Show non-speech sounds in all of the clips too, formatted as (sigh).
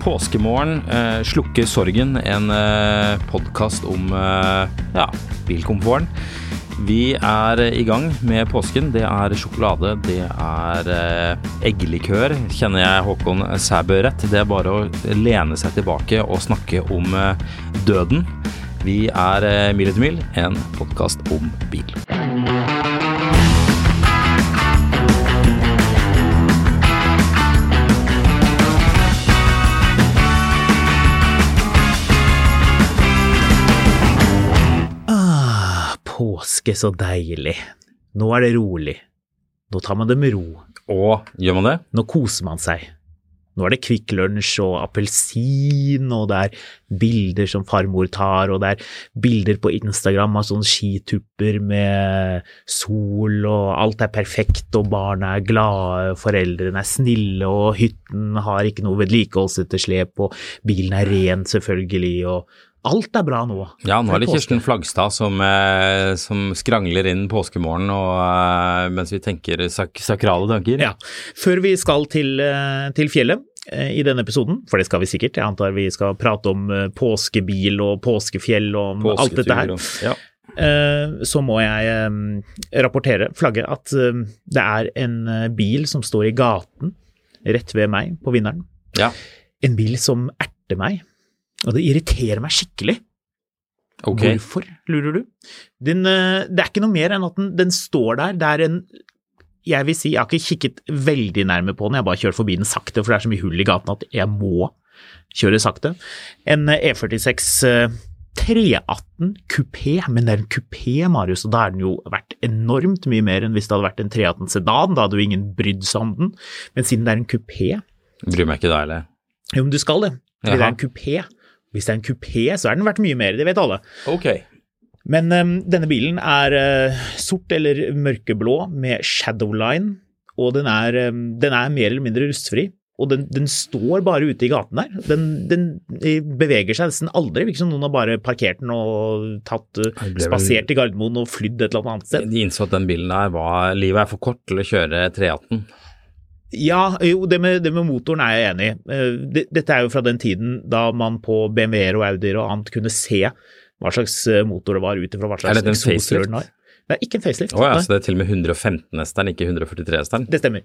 Påskemorgen, eh, slukker sorgen, en eh, podkast om eh, ja, bilkomforten. Vi er i gang med påsken. Det er sjokolade, det er eh, eggelikør. Kjenner jeg Håkon Sæbø rett? Det er bare å lene seg tilbake og snakke om eh, døden. Vi er eh, Mil etter mil, en podkast om bil. Påske, så deilig. Nå er det rolig. Nå tar man det med ro. Og gjør man det? Nå koser man seg. Nå er det Kvikk Lunsj og appelsin, og det er bilder som farmor tar, og det er bilder på Instagram av sånne skitupper med sol, og alt er perfekt, og barna er glade, foreldrene er snille, og hytten har ikke noe vedlikeholdsetterslep, og bilen er ren, selvfølgelig, og alt er bra nå. Ja, nå er det. Kirsten Flagstad som, eh, som skrangler inn påskemorgen og, eh, mens vi tenker sak sakrale tanker. Ja. Før vi skal til, eh, til fjellet eh, i denne episoden, for det skal vi sikkert, jeg antar vi skal prate om eh, påskebil og påskefjell og Påsketur, alt dette her, Ja. eh, så må jeg rapportere, flagge, at det er en bil som står i gaten rett ved meg på vinneren. ja. En bil som erter meg, og det irriterer meg skikkelig. Ok. Hvorfor, lurer du? Den, eh, det er ikke noe mer enn at den, den står der. Det er en Jeg vil si, jeg har ikke kikket veldig nærme på den, jeg har bare kjørt forbi den sakte, for det er så mye hull i gaten at jeg må kjøre sakte. En eh, E46 eh, 318 kupé, men det er en kupé, Marius, og da er den jo verdt enormt mye mer enn hvis det hadde vært en 318 sedan, da hadde jo ingen brydd seg om den. Men siden det er en kupé, Bryr meg ikke da heller. jo, men du skal det, fordi det er en kupé. Hvis det er en kupé, så er den verdt mye mer, det vet alle. Ok. Men um, denne bilen er uh, sort eller mørkeblå med shadowline, og den er, um, den er mer eller mindre rustfri. Og den, den står bare ute i gaten der. Den, den eh, beveger seg nesten aldri. Virker som noen har bare parkert den og tatt, vel- spasert i Gardermoen og flydd et eller annet sted. De innså at den bilen der var Livet er for kort til å kjøre 318. Ja, jo, det med, det med motoren er jeg enig i. Eh, Dette er jo fra den tiden da man på BMW-er og Audier og annet kunne se hva slags eh, motor det var ut ifra hva slags eksosrør den har. Det er ikke en facelift. Oh, ja, så det er til og med 115-hesteren, ikke 143-hesteren? Det stemmer.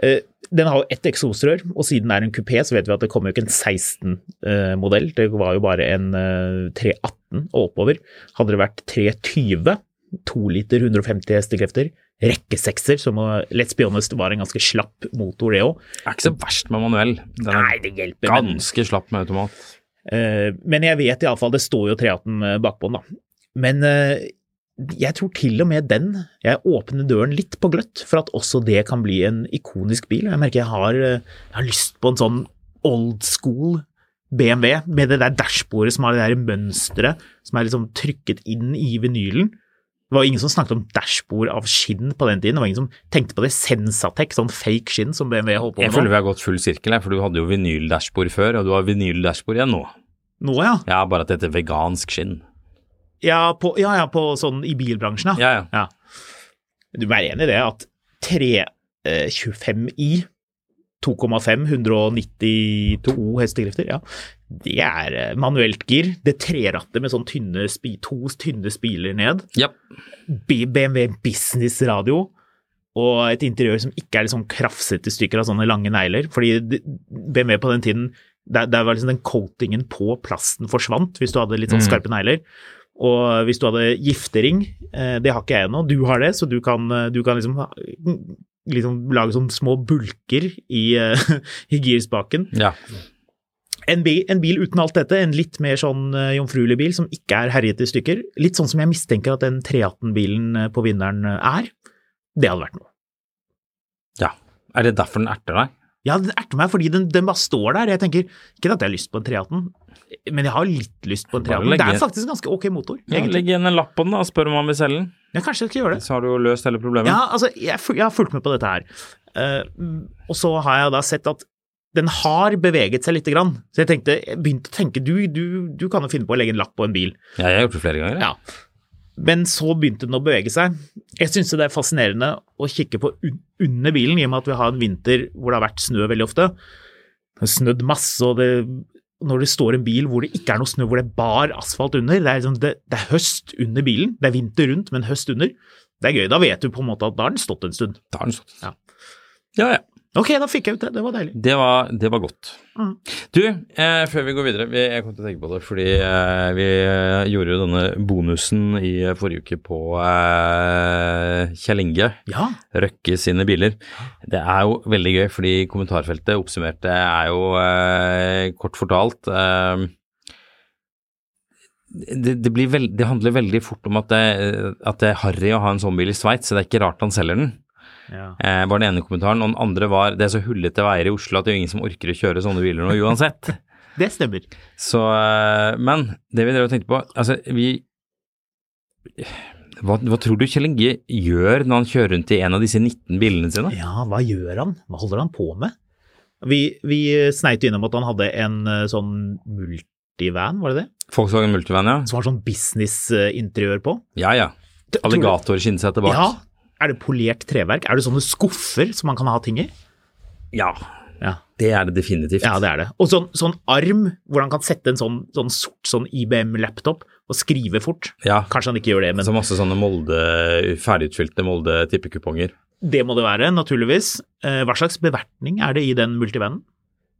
Eh, Den har jo ett eksosrør, og siden det er en kupé, så vet vi at det kommer jo ikke en 16-modell. Det var jo bare en eh, 318 og oppover. Hadde det vært 320, 2 liter 150 hestekrefter, rekkesekser, som eh, let's be honest var en ganske slapp motor, det òg. Er ikke så verst med manuell. Den Nei, det hjelper. men- ganske slapp med automat. Uh, Men jeg vet iallfall, det står jo 318 bakpå den, da. Men uh, jeg tror til og med den Jeg åpner døren litt på gløtt for at også det kan bli en ikonisk bil. Jeg merker jeg har, eh, jeg har lyst på en sånn old school BMW med det der dashbordet som har det der mønsteret som er liksom trykket inn i vinylen. Det var ingen som snakket om dashbord av skinn på den tiden. Det var ingen som tenkte på det Sensatec, sånn fake skinn som BMW holdt på Jeg føler vi har gått full sirkel her, for du hadde jo vinyl-dashbord før, og du har vinyl-dashbord igjen nå. Nå, ja. Ja, bare at dette er vegansk skinn. Ja, på, ja, ja, på sånn i bilbransjen, Ja, ja. Ja. Du må være enig i det at 325i 2,5, 192 hestekrefter, ja. Det er eh, manuelt gir. Det trerattet med sånn tynne to tynne spiler ned. Yep. BMW Business Radio. Og et interiør som ikke er liksom sånn krafset i stykker av sånne lange negler. Fordi BMW på den tiden Der, der var liksom den coatingen på plasten forsvant, hvis du hadde litt sånn skarpe negler. Og hvis du hadde giftering, eh, det har ikke jeg ennå, du har det, så du kan, eh, du kan liksom, liksom lage sånne små bulker i, (laughs) i girspaken. Ja. En bil, en bil uten alt dette, en litt mer sånn uh, jomfruelig bil som ikke er herjet i stykker, litt sånn som jeg mistenker at den 318-bilen eh, på vinneren eh, er, det hadde vært noe. ja. Er det derfor den erter deg? Ja, den erter meg fordi den, den bare står der. Jeg tenker ikke at jeg har lyst på en 318, men jeg har litt lyst på en Bare 318. Det er faktisk en ganske ok motor, Ja. Legg igjen en lapp på den da, og spør om han vil selge den. Ja, kanskje jeg skal gjøre det. Så har du jo løst hele problemet. Ja, altså, jeg, jeg har fulgt med på dette her. Uh, og så har jeg da sett at den har beveget seg lite grann. Så jeg tenkte, jeg begynte å tenke, du, du, du kan jo finne på å legge en lapp på en bil. Ja, jeg har gjort det flere ganger. Ja. Men så begynte den å bevege seg. Jeg syns det er fascinerende å kikke på un under bilen, i og med at vi har en vinter hvor det har vært snø veldig ofte. Det har snødd masse, og det, når det står en bil hvor det ikke er noe snø, hvor det er bar asfalt under, det er, liksom, det, det er høst under bilen. Det er vinter rundt, men høst under. Det er gøy. Da vet du på en måte at da har den stått en stund. Da har den stått. Ja. ja, ja. Ok, da fikk jeg ut det. Det var deilig. Det var, det var godt. Mm. Du, eh, før vi går videre, vi, jeg kom til å tenke på det fordi eh, vi eh, gjorde jo denne bonusen i eh, forrige uke på eh, Kjell Inge Ja. Røkke sine biler. Det er jo veldig gøy, fordi kommentarfeltet oppsummerte er jo eh, kort fortalt eh, det, det, blir veld, det handler veldig fort om at det, at det er harry å ha en sånn bil i Sveits, så det er ikke rart han selger den. Ja. Eh, var den ene kommentaren. Og den andre var det er så hullete veier i Oslo at det er ingen som orker å kjøre sånne biler nå uansett. (laughs) Det stemmer. Så, eh, men det vi drev og tenkte på, altså vi hva, hva tror du Kjell Inge gjør når han kjører rundt i en av disse 19 bilene sine? Ja, hva gjør han? Hva holder han på med? Vi, vi sneit jo innom at han hadde en eh, sånn multivan, var det det? Volkswagen Multivan, ja. Som har sånn business-interiør på. Ja, ja. Alligatorkinnsete bak. Ja. Er det polert treverk? Er det sånne skuffer som man kan ha ting i? Ja, Ja, det er det definitivt. ja det er det. Og sånn, sånn arm hvor han kan sette en sånn, sånn sort sånn IBM-laptop og skrive fort. Ja, Kanskje han ikke gjør det, men Så masse sånne Molde, ferdigutfylte Molde-tippekuponger. det må det være, naturligvis. Eh, Hva slags bevertning er det i den multivanen?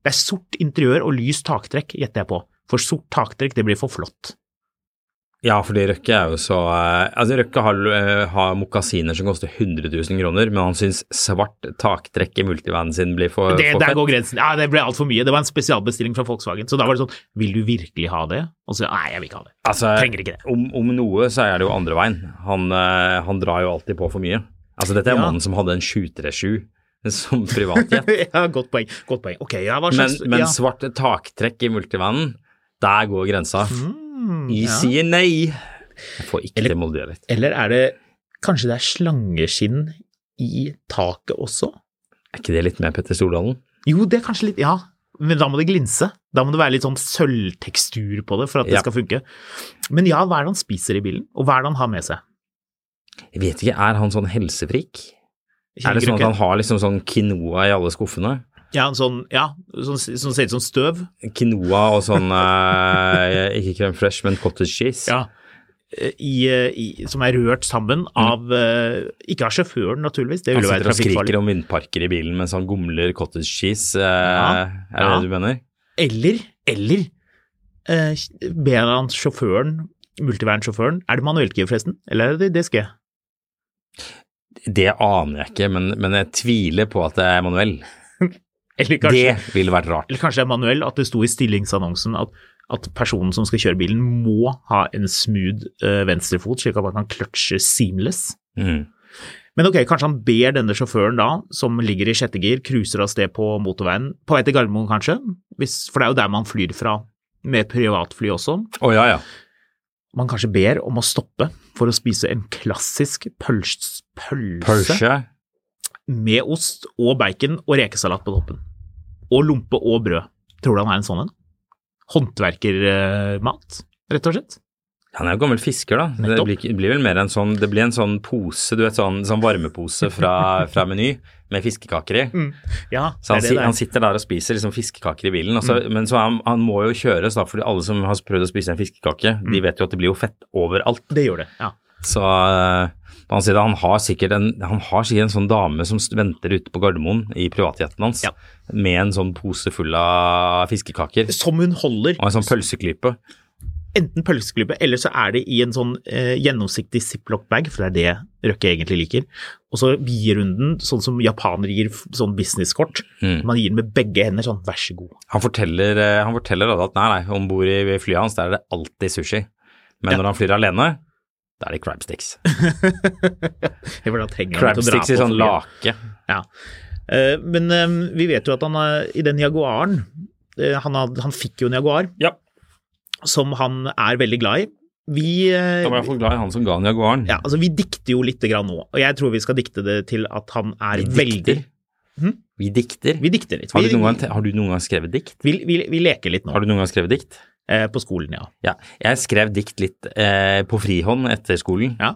Det er sort interiør og lys taktrekk, gjetter jeg på. For sort taktrekk, det blir for flott. Ja, fordi Røkke er jo så eh, Altså, Røkke har, eh, har mokasiner som koster 100 000 kroner, men han syns svart taktrekk i multivanen sin blir for, Det, for der går grensen. Ja, det ble altfor mye. Det var en spesialbestilling fra Volkswagen. Så da var det sånn, vil du virkelig ha det? Og så, nei, jeg vil ikke ha det. Altså, Trenger ikke det. om, om noe så er det jo andre veien. Han, eh, han drar jo alltid på for mye. Altså, dette er Ja. mannen som hadde en 737 som privatjet. (laughs) ja, godt poeng. Godt poeng. Ok, ja, hva men men ja. svart taktrekk i multivanen, der går grensa. Mm, Jeg ja. sier nei. Jeg får ikke Eller- det Molde-dialekt. Eller er det Kanskje det er slangeskinn i taket også? Er ikke det litt mer Petter Stordalen? Jo, det er kanskje litt Ja, men da må det glinse. Da må det være litt sånn sølvtekstur på det for at det Ja. skal funke. Men ja, hva er det han spiser i bilen? Og hva er det han har med seg? Jeg vet ikke, er han sånn helsefrik? Er det sånn at han har liksom sånn quinoa i alle skuffene? Ja, sånn, ja, sånn, sånn ser ut som støv. Quinoa og sånn (laughs) eh, Ikke crème fresh, men cottage cheese. Ja. I, i, som er rørt sammen av eh, Ikke av sjåføren, naturligvis, det Han sitter og skriker om vindparker i bilen mens han gomler cottage cheese. eh, Ja, Er det ja. det du mener? Eller, eller eh, ber han sjåføren, multivern-sjåføren Er det manuellgir, forresten? Eller er det DSG? Det aner jeg ikke, men, men jeg tviler på at det er manuell. (laughs) Eller kanskje, Det ville vært rart. eller kanskje det er manuell, at det sto i stillingsannonsen at, at personen som skal kjøre bilen, må ha en smooth uh, venstrefot, slik at man kan kløtsje seamless. Mm. Men ok, kanskje han ber denne sjåføren da, som ligger i sjette gir, cruiser av sted på motorveien, på vei til Gardermoen kanskje, hvis, for det er jo der man flyr fra med privatfly også. Oh, ja, ja. Man kanskje ber om å stoppe for å spise en klassisk pøls, pølse Porsche. med ost og bacon og rekesalat på toppen. Og lompe og brød. Tror du han er en sånn en? Håndverkermat, rett og slett? Han er jo gammel fisker, da. Det blir, det blir vel mer en sånn Det blir en sånn pose, du vet, sånn, sånn varmepose fra, (laughs) fra Meny med fiskekaker i. Ja, Så han, det det han er. sitter der og spiser liksom fiskekaker i bilen, og mm. men så han, han må jo kjøres da, fordi alle som har prøvd å spise en fiskekake, de vet jo at det blir jo fett overalt. Det gjør det, ja. Så på han, side, han, har sikkert en, han har sikkert en sånn dame som venter ute på Gardermoen i privatjeten hans Ja. med en sånn pose full av fiskekaker Som hun holder og en sånn pølseklype. enten pølseklype, eller så er det i en sånn eh, gjennomsiktig ziplock-bag, for det er det Røkke egentlig liker. Og så gir hun den sånn som japanere gir sånn businesskort. Mm. Man gir den med begge hender, sånn vær så god. Han forteller, eh, han forteller at nei, nei, om bord i flyet hans der er det alltid sushi. Men Ja. når han flyr alene, da er det crabsticks. (laughs) Crabsticks han å dra i sånn lake. Ja. Eh, men eh, vi vet jo at han er, i den Jaguaren eh, han, had, han fikk jo en Jaguar Ja. som han er veldig glad i. Vi, Jeg var i hvert fall glad i han som ga han Jaguaren. ja, altså, vi dikter jo lite grann nå, og jeg tror vi skal dikte det til at han er Vi veldig. Hm? Vi dikter. Vi dikter litt. Har du, noen gang, har du noen gang skrevet dikt? vi, vi, vi leker litt nå Har du noen gang skrevet dikt? Eh, på skolen, ja. Ja. Jeg skrev dikt litt eh, på frihånd etter skolen. Ja.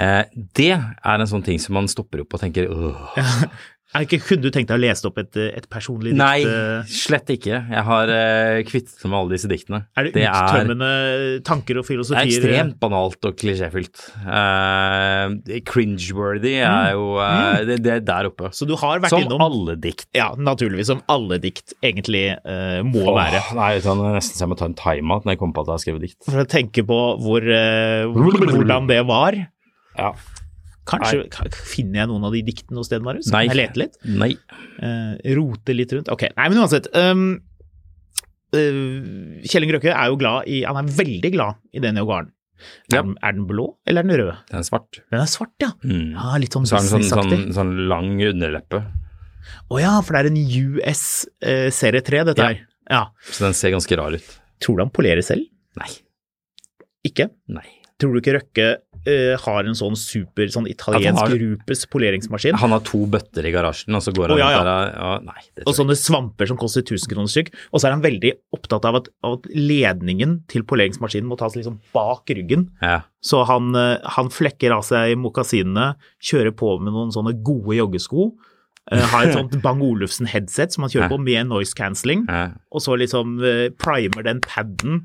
Eh, det er en sånn ting som man stopper opp og tenker åh. (laughs) Er ikke, kunne du tenkt deg å lese opp et, et personlig dikt? Nei, eh, slett ikke. Jeg har uh, kvittet meg med alle disse diktene. Er det, det er, uttømmende tanker og filosofier? det er ekstremt banalt og klisjéfylt. Uh, cringeworthy Mm. er jo eh, det, det er der oppe. Så du har vært Som innom alle dikt. Ja, naturligvis. Som alle dikt egentlig uh, må være. Nei, er nesten så jeg må ta en timeout når jeg kommer på at jeg har skrevet dikt. For å tenke på hvor, hvordan det var. Ja. Kanskje Nei. finner jeg noen av de diktene hos sted, Marius? Nei. Kan jeg lete litt? Nei. Uh, rote litt rundt? Ok, nei, men uansett. Um, uh, Kjell Inge Røkke er jo glad i Han er veldig glad i den Jaguaren. Er, Ja. den- er den blå, eller er den rød? Den er svart. Den er svart, ja. Mm. ja litt sånn Så sånn, sånn, sånn lang underleppe, Å ja, for det er en US uh, serie 3, dette Ja. her. Ja. så den ser ganske rar ut. Tror du han polerer selv? Nei. Ikke? Nei. Tror du ikke Røkke uh, har en sånn super, sånn italiensk har- Rupes poleringsmaskin? Han har to bøtter i garasjen, og så går han oh, ja, ja. der og ja, Nei. Og sånne svamper som koster 1000 kroner stykk. Og så er han veldig opptatt av at, av at ledningen til poleringsmaskinen må tas liksom bak ryggen. Ja. Så han, eh, han flekker av seg mokasinene, kjører på med noen sånne gode joggesko. Uh, har et sånt (laughs) Bang Olufsen-headset som han kjører på med noise cancelling. Og så liksom uh, primer den paden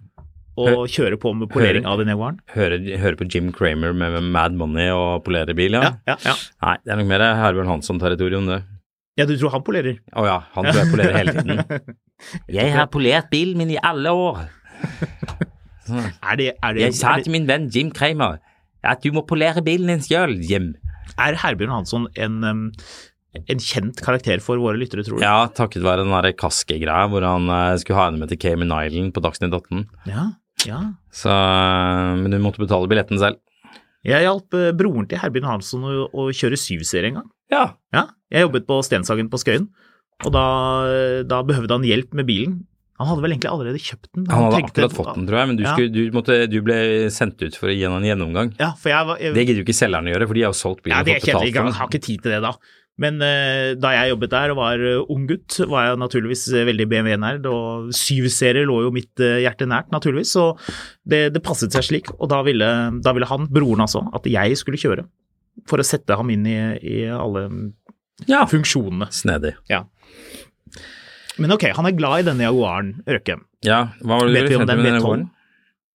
og kjører på med polering Hører- av den Jaguaren. Hører, hører på Jim Cramer med, Mad Money og polere bil, ja? Ja, ja. Nei, det er nok mer Herbjørn Hansson-territorium, det. ja, du tror han polerer? Å ja, han tror jeg polerer hele tiden. (laughs) Jeg har polert bilen min i alle år. (laughs) Er det, er det, Jeg sa til min venn Jim Cramer at du må polere bilen din sjøl, Jim. Er Herbjørn Hansson en, um, en kjent karakter for våre lyttere, tror du? Ja, takket være den der Kaski-greia hvor han eh, skulle ha henne med til Cayman Island på Dagsnytt 18. Ja, ja. Så, eh, men du måtte betale billetten selv. Jeg hjalp eh, broren til Herbjørn Hansson å, å kjøre syvserie en gang. Ja. Ja, jeg jobbet på Stenshagen på Skøyen, og da, da behøvde han hjelp med bilen. Han hadde vel egentlig allerede kjøpt den. Han, Han hadde akkurat fått den, tror jeg, men du, Ja. skulle, du, måtte, du ble sendt ut for å gi han en gjennomgang. Ja, for jeg var jeg, Det gidder jo ikke selgerne gjøre, for de har jo solgt bilen ja, og det fått betalt ikke, for jeg har ikke tid til det da. Men eh, da jeg jobbet der og var eh, ung gutt, var jeg naturligvis eh, veldig BMW-nerd, og syv-serier lå jo mitt eh, hjerte nært, naturligvis, så det, det passet seg slik. Og da ville, da ville han, broren altså, at jeg skulle kjøre, for å sette ham inn i, i alle Ja. funksjonene. Snedig. Men ok, han er glad i denne Jaguaren, Røkke. Ja, hva var det Vet du vi om kjente den med denne V12?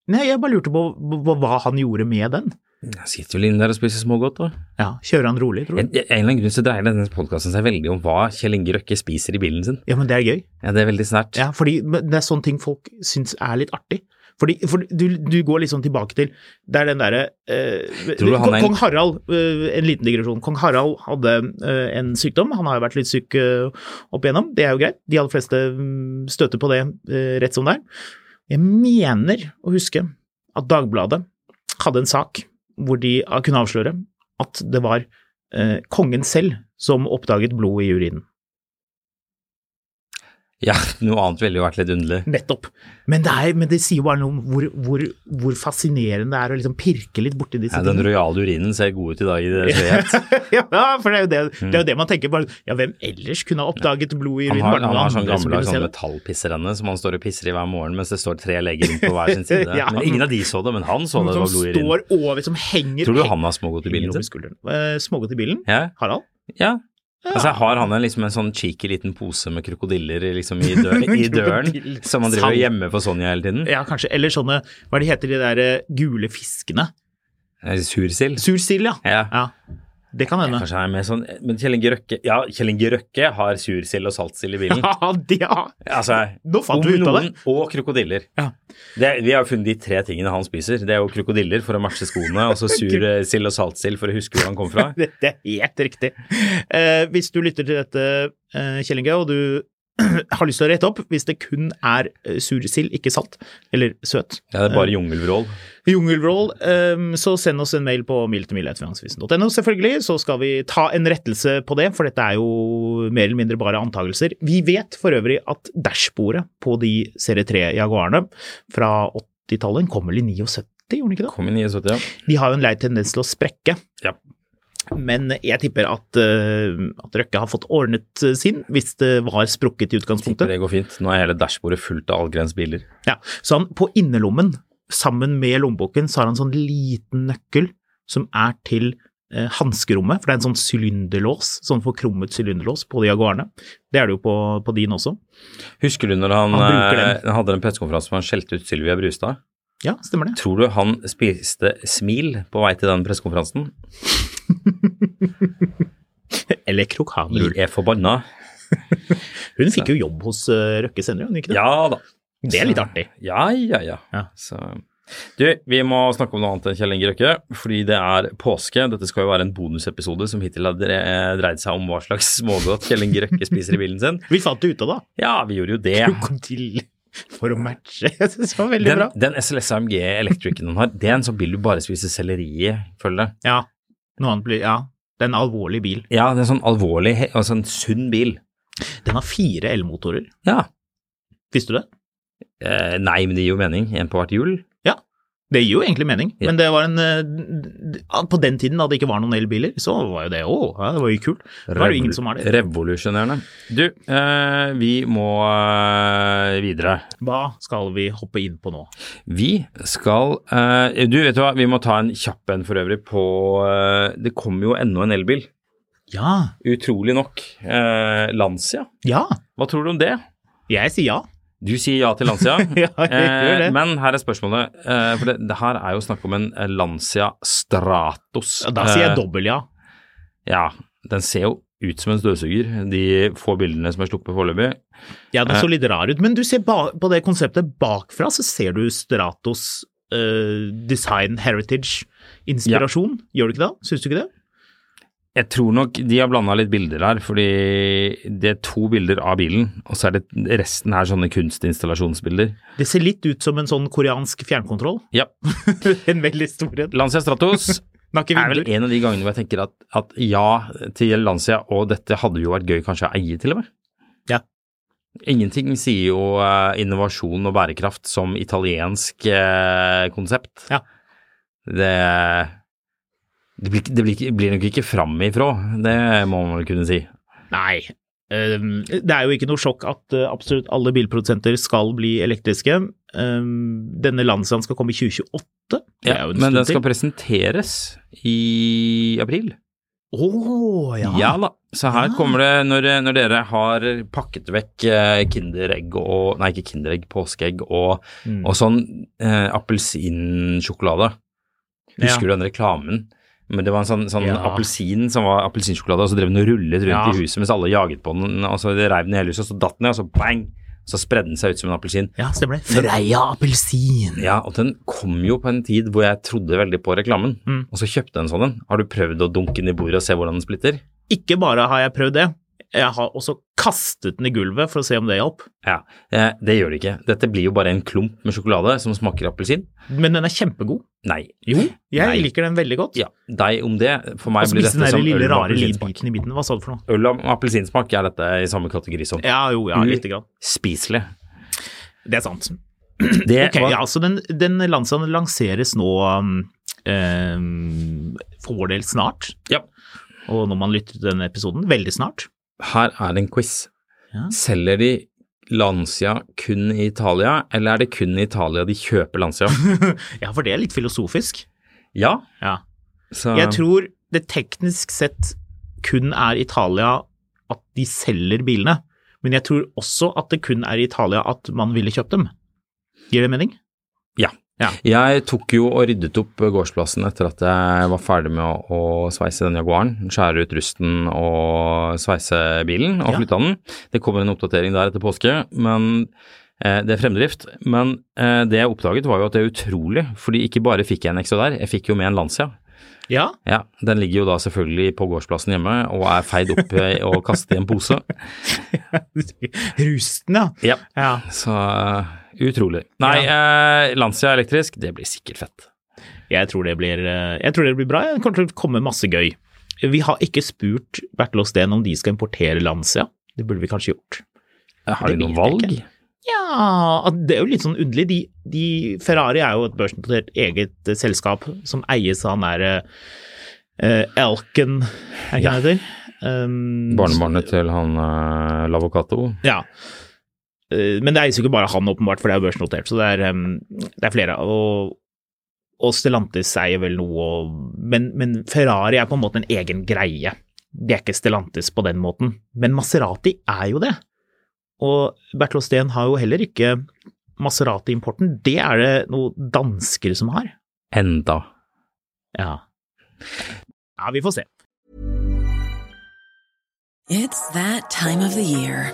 Nei, jeg bare lurte på, på hva han gjorde med den. Jeg sitter vel inne der og spiser smågodt, da. Ja, Kjører han rolig, tror En, du? en eller annen grunn så dreier denne podkasten seg veldig om hva Kjell Inge Røkke spiser i bilen sin. Ja, men det er gøy. Ja, det er veldig snert. Ja, fordi det er sånne ting folk syns er litt artig. Fordi, for du, du går liksom tilbake til Det er den derre eh, Kong, en- Kong Harald, eh, en liten digresjon. Kong Harald hadde eh, en sykdom. Han har jo vært litt syk eh, opp igjennom, det er jo greit. De aller fleste mm, støter på det rett som det er. Jeg mener å huske at Dagbladet hadde en sak hvor de kunne avsløre at det var eh, kongen selv som oppdaget blod i urinen. Ja, noe annet ville jo vært litt underlig. Nettopp. Men det, er, men det sier jo bare noe om hvor, hvor, hvor fascinerende det er å liksom pirke litt borti disse Ja, den tingene. rojale urinen ser god ut i dag i det skjøhet. (laughs) ja, for det er, jo det, det er jo det man tenker bare Ja, hvem ellers kunne ha oppdaget blod i Han urinen? har, han har sånn gammeldags sånn metallpisserenne som han står og pisser i hver morgen mens det står tre leger rundt på hver sin (laughs) side. Ja. Men ingen av de så det, men han så det, det var blod i urinen. står over, som henger Tror du han har smågodt i bilen sin? Eh, Smågodt i bilen? Ja. Harald? ja. Altså, har han en, liksom en sånn cheeky liten pose med krokodiller liksom, i, dør, (laughs) i døren, som han driver hjemme for Sonja hele tiden? Ja, kanskje. Eller sånne Hva det heter de der eh, gule fiskene? Eh, Sursild. Sursild, ja. Ja. ja. Det kan hende. Kanskje er med sånn Men Kjell Inge Røkke Ja, Kjell Inge Røkke har sursild og saltsild i bilen. (laughs) Ja, det har Altså, Nå fant du ut av det. Og krokodiller. Ja. Det, vi har jo funnet de tre tingene han spiser. Det er jo krokodiller for å matche skoene, og så (laughs) sursild og saltsild for å huske hvor han kom fra. (laughs) Det, det er helt riktig. Eh, hvis du lytter til dette, eh, Kjell Inge, og du (clears throat) har lyst til å rette opp hvis det kun er eh, sursild, ikke salt, eller søt. Ja, det er bare jungelvrål. Jungelvrål, Um, så send oss en mail på miltemil.finansvisen.no, selvfølgelig, så skal vi ta en rettelse på det, for dette er jo mer eller mindre bare antakelser. Vi vet for øvrig at dashbordet på de serie 3 Jaguarene fra 80-tallet kom vel i 79, gjorde den ikke det? Kom i 79, ja. De har jo en lei tendens til å sprekke. Ja. Men jeg tipper at, eh, at Røkke har fått ordnet eh, sin, hvis det var sprukket i Tipper utgangspunktet. det går fint. Nå er hele dashbordet fullt av Algrens biler. Ja. Så han, på innerlommen, sammen med lommeboken, så har han en sånn liten nøkkel som er til eh, hanskerommet, for det er en sånn sylinderlås, sånn forkrummet sylinderlås på de Jaguarene. Det er det jo på, på din også. Husker du når han, Han eh, hadde en pressekonferanse hvor han skjelte ut Sylvia Brustad? Ja, stemmer det. Tror du han spiste smil på vei til den pressekonferansen? (laughs) Eller krokanrull. Jeg er forbanna. Hun fikk jo jobb hos eh, Røkke senere, hun ikke det? Ja da. Det er litt artig. Ja, ja, ja. Ja. Så Du, vi må snakke om noe annet enn Kjell Inge Røkke, fordi det er påske. Dette skal jo være en bonusepisode som hittil har dre- dreid seg om hva slags (laughs) smågodt Kjell Inge Røkke spiser i bilen sin. Vi fant det ut av da. Ja, vi gjorde jo det. Krokodille for å matche. Jeg synes (laughs) det var veldig Den, bra. den SLS AMG Electricen han har, det er en sånn bil du bare spiser selleri i, føler jeg. Ja. Noe annet blir Ja. Det er en alvorlig bil. Ja, det er en sånn alvorlig, altså en sunn bil. Den har fire elmotorer. Ja. Visste du det? Eh, nei, men det gir jo mening. En på hvert hjul. Det gir jo egentlig mening, Ja. men det var en eh, På den tiden da det ikke var noen elbiler, så var jo det å, ja, det var jo kult. Nå er det jo ingen som har det. Revolusjonerende. Du, eh, vi må eh, videre. Hva skal vi hoppe inn på nå? Vi skal eh, Du, vet du hva, vi må ta en kjapp en for øvrig på eh, Det kommer jo ennå en elbil. Ja. Utrolig nok. Eh, Lancia. Ja. Hva tror du om det? Jeg sier ja. Du sier ja til Lancia. (laughs) Ja, det. Eh, men her er spørsmålet, eh, for det, det her er jo snakk om en eh, Lancia Stratos. Ja, Da sier jeg Eh, dobbel ja. Ja, den ser jo ut som en støvsuger, de få bildene som er sluppet foreløpig. Ja, den Eh. så litt rar ut, men du ser på det konseptet bakfra, så ser du Stratos eh, design heritage-inspirasjon. Gjør du ikke det? Syns du ikke det? Jeg tror nok de har blanda litt bilder her, fordi det er to bilder av bilen, og så er det resten her sånne kunstinstallasjonsbilder. Det ser litt ut som en sånn koreansk fjernkontroll. Ja. (laughs) en veldig stor en. Lancia Stratos (laughs) er vel en av de gangene hvor jeg tenker at, at ja til Lancia, og dette hadde jo vært gøy kanskje å eie til og med. Ja. Ingenting sier jo eh, innovasjon og bærekraft som italiensk eh, konsept. Ja. Det, det, blir, det blir, blir nok ikke framifrå, det må man vel kunne si. Nei. ehm, Det er jo ikke noe sjokk at eh, absolutt alle bilprodusenter skal bli elektriske. Ehm, Denne Landsland skal komme i 2028. Det er jo en men den skal til. presenteres i april. Å, ja. Ja da. Så her Ja. kommer det, når, når dere har pakket vekk eh, Kinderegg og Nei, ikke Kinderegg, påskeegg og, Mm. og sånn eh, appelsinsjokolade. Husker du den reklamen? Men det var en sånn, sånn Ja. appelsin som var appelsinsjokolade, og så drev den og rullet rundt Ja. i huset mens alle jaget på den, og så reiv den i hele huset, og så datt den ned, og så bang! Så spredde den seg ut som en appelsin. Ja, stemmer det. Freia appelsin. Ja, og den kom jo på en tid hvor jeg trodde veldig på reklamen, Mm. og så kjøpte jeg en sånn en. Har du prøvd å dunke den i bordet og se hvordan den splitter? Ikke bare har jeg prøvd det, jeg har også kastet den i gulvet for å se om det hjalp. Ja, eh, det gjør det ikke. Dette blir jo bare en klump med sjokolade som smaker appelsin. Men den er kjempegod. Nei. Jo, jeg Nei. liker den veldig godt. Ja, deg om det. For meg blir den dette som øl med appelsinsmak. midten. Hva sa du for noe? Øl og appelsinsmak er dette i samme kategori som Ja, jo, ja, Mm. lite grann. spiselig. Det er sant. Det Ok, var- ja, så den, den Lanciaen lanseres nå um, for vår del snart. Ja. Og når man lytter til denne episoden, veldig snart. Her er det en quiz. Ja. Selger de Lancia kun i Italia, eller er det kun i Italia de kjøper Lancia? (laughs) Ja, for det er litt filosofisk. Ja, Ja. så Jeg tror det teknisk sett kun er Italia at de selger bilene, men jeg tror også at det kun er i Italia at man ville kjøpt dem. Gir det mening? Ja. Ja. Jeg tok jo og ryddet opp gårdsplassen etter at jeg var ferdig med å, å sveise den Jaguaren. Skjære ut rusten og sveise bilen og Ja. flytte den. Det kommer en oppdatering der etter påske, men eh, det er fremdrift. Men eh, det jeg oppdaget var jo at det er utrolig, fordi ikke bare fikk jeg en ekstra der, jeg fikk jo med en Lancia. Ja, Ja, den ligger jo da selvfølgelig på gårdsplassen hjemme og er feid opp eh, og kastet i en pose. (laughs) rusten, ja. Ja. ja. Så eh, utrolig. Nei, eh, Lancia elektrisk, det blir sikkert fett. Jeg tror det blir, eh, jeg tror det blir bra. Det kommer til å komme masse gøy. Vi har ikke spurt Bertel Osten om de skal importere Lancia. Det burde vi kanskje gjort. Har de noe valg? ikke. Ja, det er jo litt sånn underlig. De, de, Ferrari er jo et børsnotert eget eh, selskap som eies av han derre uh, Elken, er ikke Ja. han heter? Um, Barnebarnet til han uh, Lavocato? Ja. Eh, Men det eies jo ikke bare han, åpenbart, for det er jo børsnotert. Så det er, det er flere. Og, og Stellantis eier vel noe, og, men, men Ferrari er på en måte en egen greie. Det er ikke Stellantis på den måten. Men Maserati er jo det. Og Bertil Steen har jo heller ikke Maserati-importen. Det er det noen danskere som har. Enda. Ja. Ja, vi får se. It's that time of the year.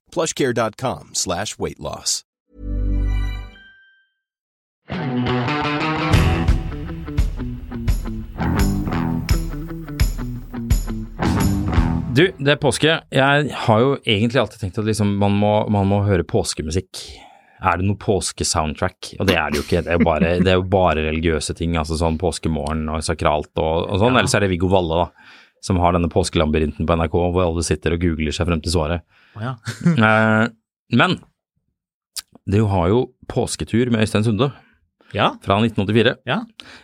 plushcare.com slash weight loss. Du, det er påske. Jeg har jo egentlig alltid tenkt at liksom man, må, man må høre påskemusikk. Er det noe påskesoundtrack? Og det er det jo ikke. Det er jo bare, det er jo bare religiøse ting, altså sånn påskemorgen og sakralt og, og sånn. Ellers er det Viggo Valle, da, som har denne påskelabyrinten på NRK hvor alle sitter og googler seg frem til svaret. Å ja. (laughs) Eh, Men du har jo påsketur med Øystein Sunde ja. fra 1984. Ja.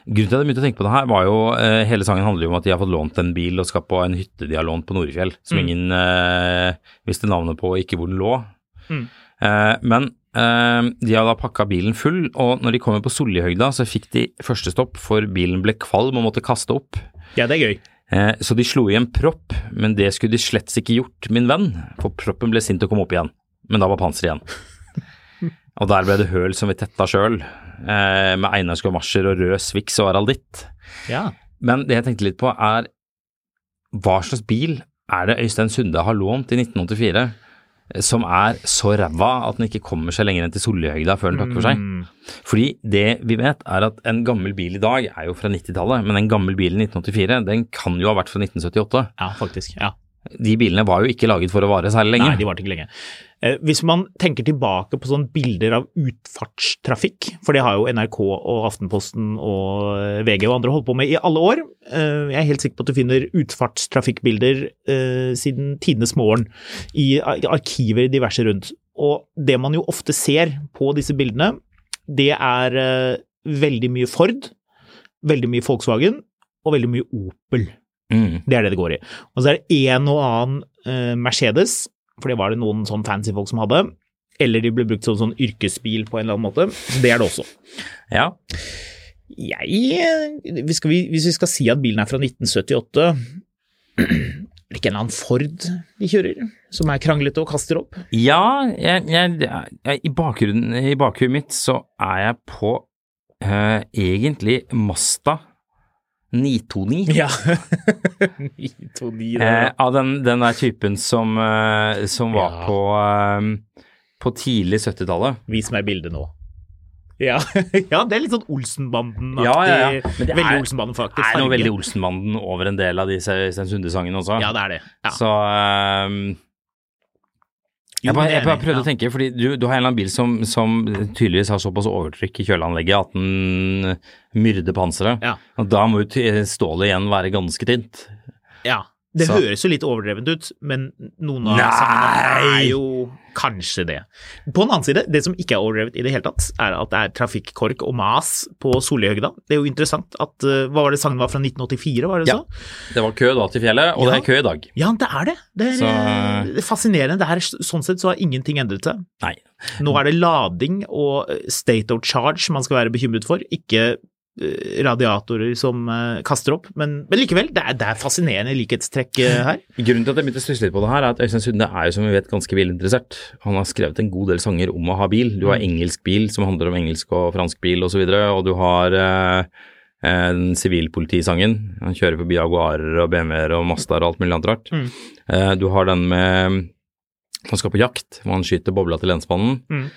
Grunnen til at jeg begynte å tenke på det her, var jo eh, Hele sangen handler jo om at de har fått lånt en bil og skal på en hytte de har lånt på Norefjell, som Mm. ingen eh, visste navnet på og ikke hvor den lå. Mm. Eh, men eh, de har da pakka bilen full, og når de kommer på Sollihøgda, så fikk de første stopp, for bilen ble kvalm og måtte kaste opp. ja, det er gøy. Eh, så de slo i en propp, men det skulle de slett ikke gjort, min venn, for proppen ble sint og kom opp igjen. Men da var panseret igjen. (laughs) Og der ble det høl som vi tetta sjøl, eh, med Einars gamasjer og rød Swix og Aralditt. Ja. Men det jeg tenkte litt på er, hva slags bil er det Øystein Sunde har lånt i 1984 eh, som er så ræva at den ikke kommer seg lenger enn til Sollihøgda før den takker for seg? Mm. Fordi det vi vet er at en gammel bil i dag er jo fra 90-tallet, men en gammel bil i 1984 den kan jo ha vært fra 1978. Ja, faktisk. Ja. De bilene var jo ikke laget for å vare særlig lenge. Nei, de varte ikke lenge. Eh, Hvis man tenker tilbake på sånne bilder av utfartstrafikk, for det har jo NRK og Aftenposten og eh, VG og andre holdt på med i alle år. Eh, Jeg er helt sikker på at du finner utfartstrafikkbilder siden tidenes morgen i arkiver diverse rundt. Og det man jo ofte ser på disse bildene, det er veldig mye Ford, veldig mye Volkswagen og veldig mye Opel. Mm. Det er det det går i. Og så er det en og annen eh, Mercedes, for det var det noen sånn fancy folk som hadde. Eller de ble brukt som sånn yrkesbil på en eller annen måte. Så det er det også. Ja. Jeg eh, hvis vi, Hvis vi skal si at bilen er fra 1978 Er det ikke en eller annen Ford de kjører, som er kranglete og kaster opp? Ja, jeg, jeg, jeg, i, bakgrunnen, i bakhuet mitt så er jeg på eh, egentlig Mazda 929. Ja. (laughs) 929, det Eh, av den, den der typen som, eh, som var Ja. på, eh, på tidlig 70-tallet. Vis meg bildet nå. Ja, (laughs) ja, det er litt sånn Olsenbanden-aktig. Ja, ja, ja. Men det Veldig er- Olsenbanden faktisk. Det er noe veldig Olsenbanden over en del av disse Sten Sunde-sangene også. Ja, det er det. Ja. Så ehm, Jo, jeg, bare, jeg bare prøvde ja. å tenke, fordi du, du har en eller annen bil som, som tydeligvis har såpass overtrykk i kjøleanlegget at den myrder panseret. Ja. Og da må jo stålet igjen være ganske tynt. Ja. Det Så- høres jo litt overdrevent ut, men noen av sangene er jo kanskje det. På den annen side, det som ikke er overdrevet i det hele tatt, er at det er trafikkork og mas på Sollihøgda. Det er jo interessant at eh, Hva var det sangen var fra 1984, var det Ja. så? Det var kø da til fjellet, og Ja. det er kø i dag. Ja, det er det. Det er, Så- eh, er fascinerende. Det er, sånn sett så har ingenting endret seg. Nei. Nå er det lading og eh, state of charge man skal være bekymret for, ikke radiatorer som eh, kaster opp. Men, men likevel, det er, det er fascinerende likhetstrekk eh, her. (laughs) Grunnen til at jeg begynte å stusse litt på det her, er at Øystein Sunde er jo som vi vet ganske bilinteressert. Han har skrevet en god del sanger om å ha bil. Du har engelsk bil som handler om engelsk og fransk bil osv., og, så videre, og du har eh, eh, den sivilpolitisangen. Han kjører forbi Jaguarer og BMW-er og Mazdaer og alt mulig annet rart. Mm. Eh, du har den med han skal på jakt, hvor han skyter bobla til lensmannen. Mm.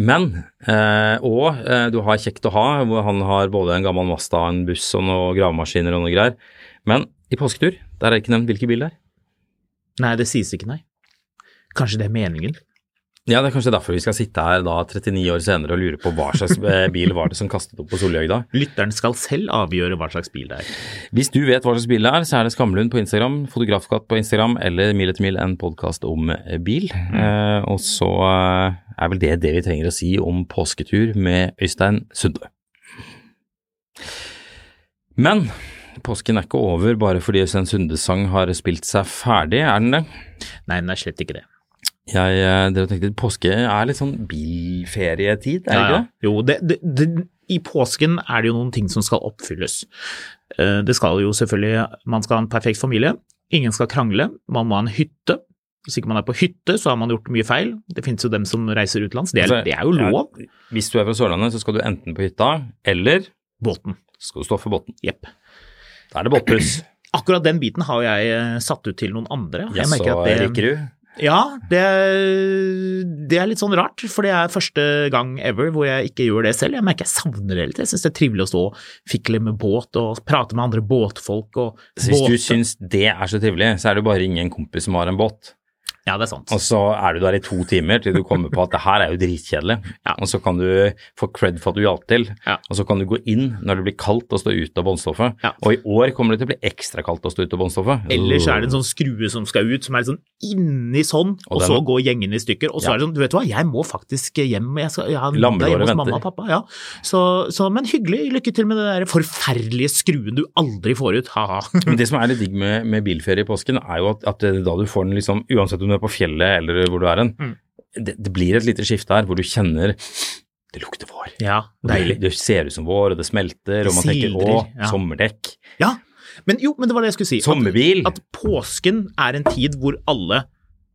Men, eh, og eh, du har Kjekt å ha, hvor han har både en gammel Masta, en buss og noen gravemaskiner og noe greier. Men i påsketur, der er det ikke nevnt hvilken bil det er. Nei, det sies ikke, nei. Kanskje det er meningen? Ja, det er kanskje derfor vi skal sitte her da 39 år senere og lure på hva slags eh, bil var det som kastet opp på Solhjøg da. Lytteren skal selv avgjøre hva slags bil det er. Hvis du vet hva slags bil det er, så er det Skamlund på Instagram, Fotografskatt på Instagram eller Mil etter mil, en podkast om bil. bil. Eh, og så eh, er vel det det vi trenger å si om påsketur med Øystein Sunde. Men påsken er ikke over bare fordi Øystein Sundes sang har spilt seg ferdig, er den det? Nei, den er slett ikke det. Jeg eh, dere tenkte påske er litt sånn bilferietid, er det ikke det? Jo, det, det, det, i påsken er det jo noen ting som skal oppfylles. Eh, Det skal jo selvfølgelig, man skal ha en perfekt familie, ingen skal krangle, man må ha en hytte. Hvis ikke man er på hytte, så har man gjort mye feil. Det finnes jo dem som reiser utenlands, det er, Altså, det er jo lov. ja, hvis du er fra Sørlandet, så skal du enten på hytta, eller Båten, skal du stå for båten. jepp. Da er det båtpuss. (clears throat) Akkurat den biten har jeg eh, satt ut til noen andre. Jeg Jaså, merker at det-? Ja, det, det er litt sånn rart, for det er første gang ever hvor jeg ikke gjør det selv. Jeg merker jeg savner det litt. Jeg syns det er trivelig å stå og fikle med båt og prate med andre båtfolk hvis du båte. syns det er så trivelig, så er det bare å ringe en kompis som har en båt. Ja, det er sant. Og så er du der i to timer til du kommer på at det her er jo dritkjedelig. (laughs) Ja. Og så kan du få cred for at du hjalp til. Ja. Og så kan du gå inn når det blir kaldt og stå ute av båndstoffet. Ja. Og i år kommer det til å bli ekstra kaldt å stå ute av båndstoffet. Ellers er det en sånn skrue som skal ut, som er sånn inni sånn, og, Og den- så går gjengene i stykker. Og så er det sånn, du vet hva, jeg må faktisk hjem, jeg, skal, jeg har middag Lammelåret hjemme hos mamma og pappa. Ja. Så, så, men hyggelig, lykke til med den der forferdelige skruen du aldri får ut, ha-ha. Men det som er litt digg med, med bilferie i påsken, er jo at, at da du får den liksom, uansett om du er på fjellet eller hvor du er hen, Mm. det, det blir et lite skifte her hvor du kjenner det lukter vår. Ja, deilig. det- Det, ser ut som vår, og det smelter, og man tenker å, ja. sommerdekk. Ja, men jo, men det var det jeg skulle si. Sommerbil. At påsken er en tid hvor alle,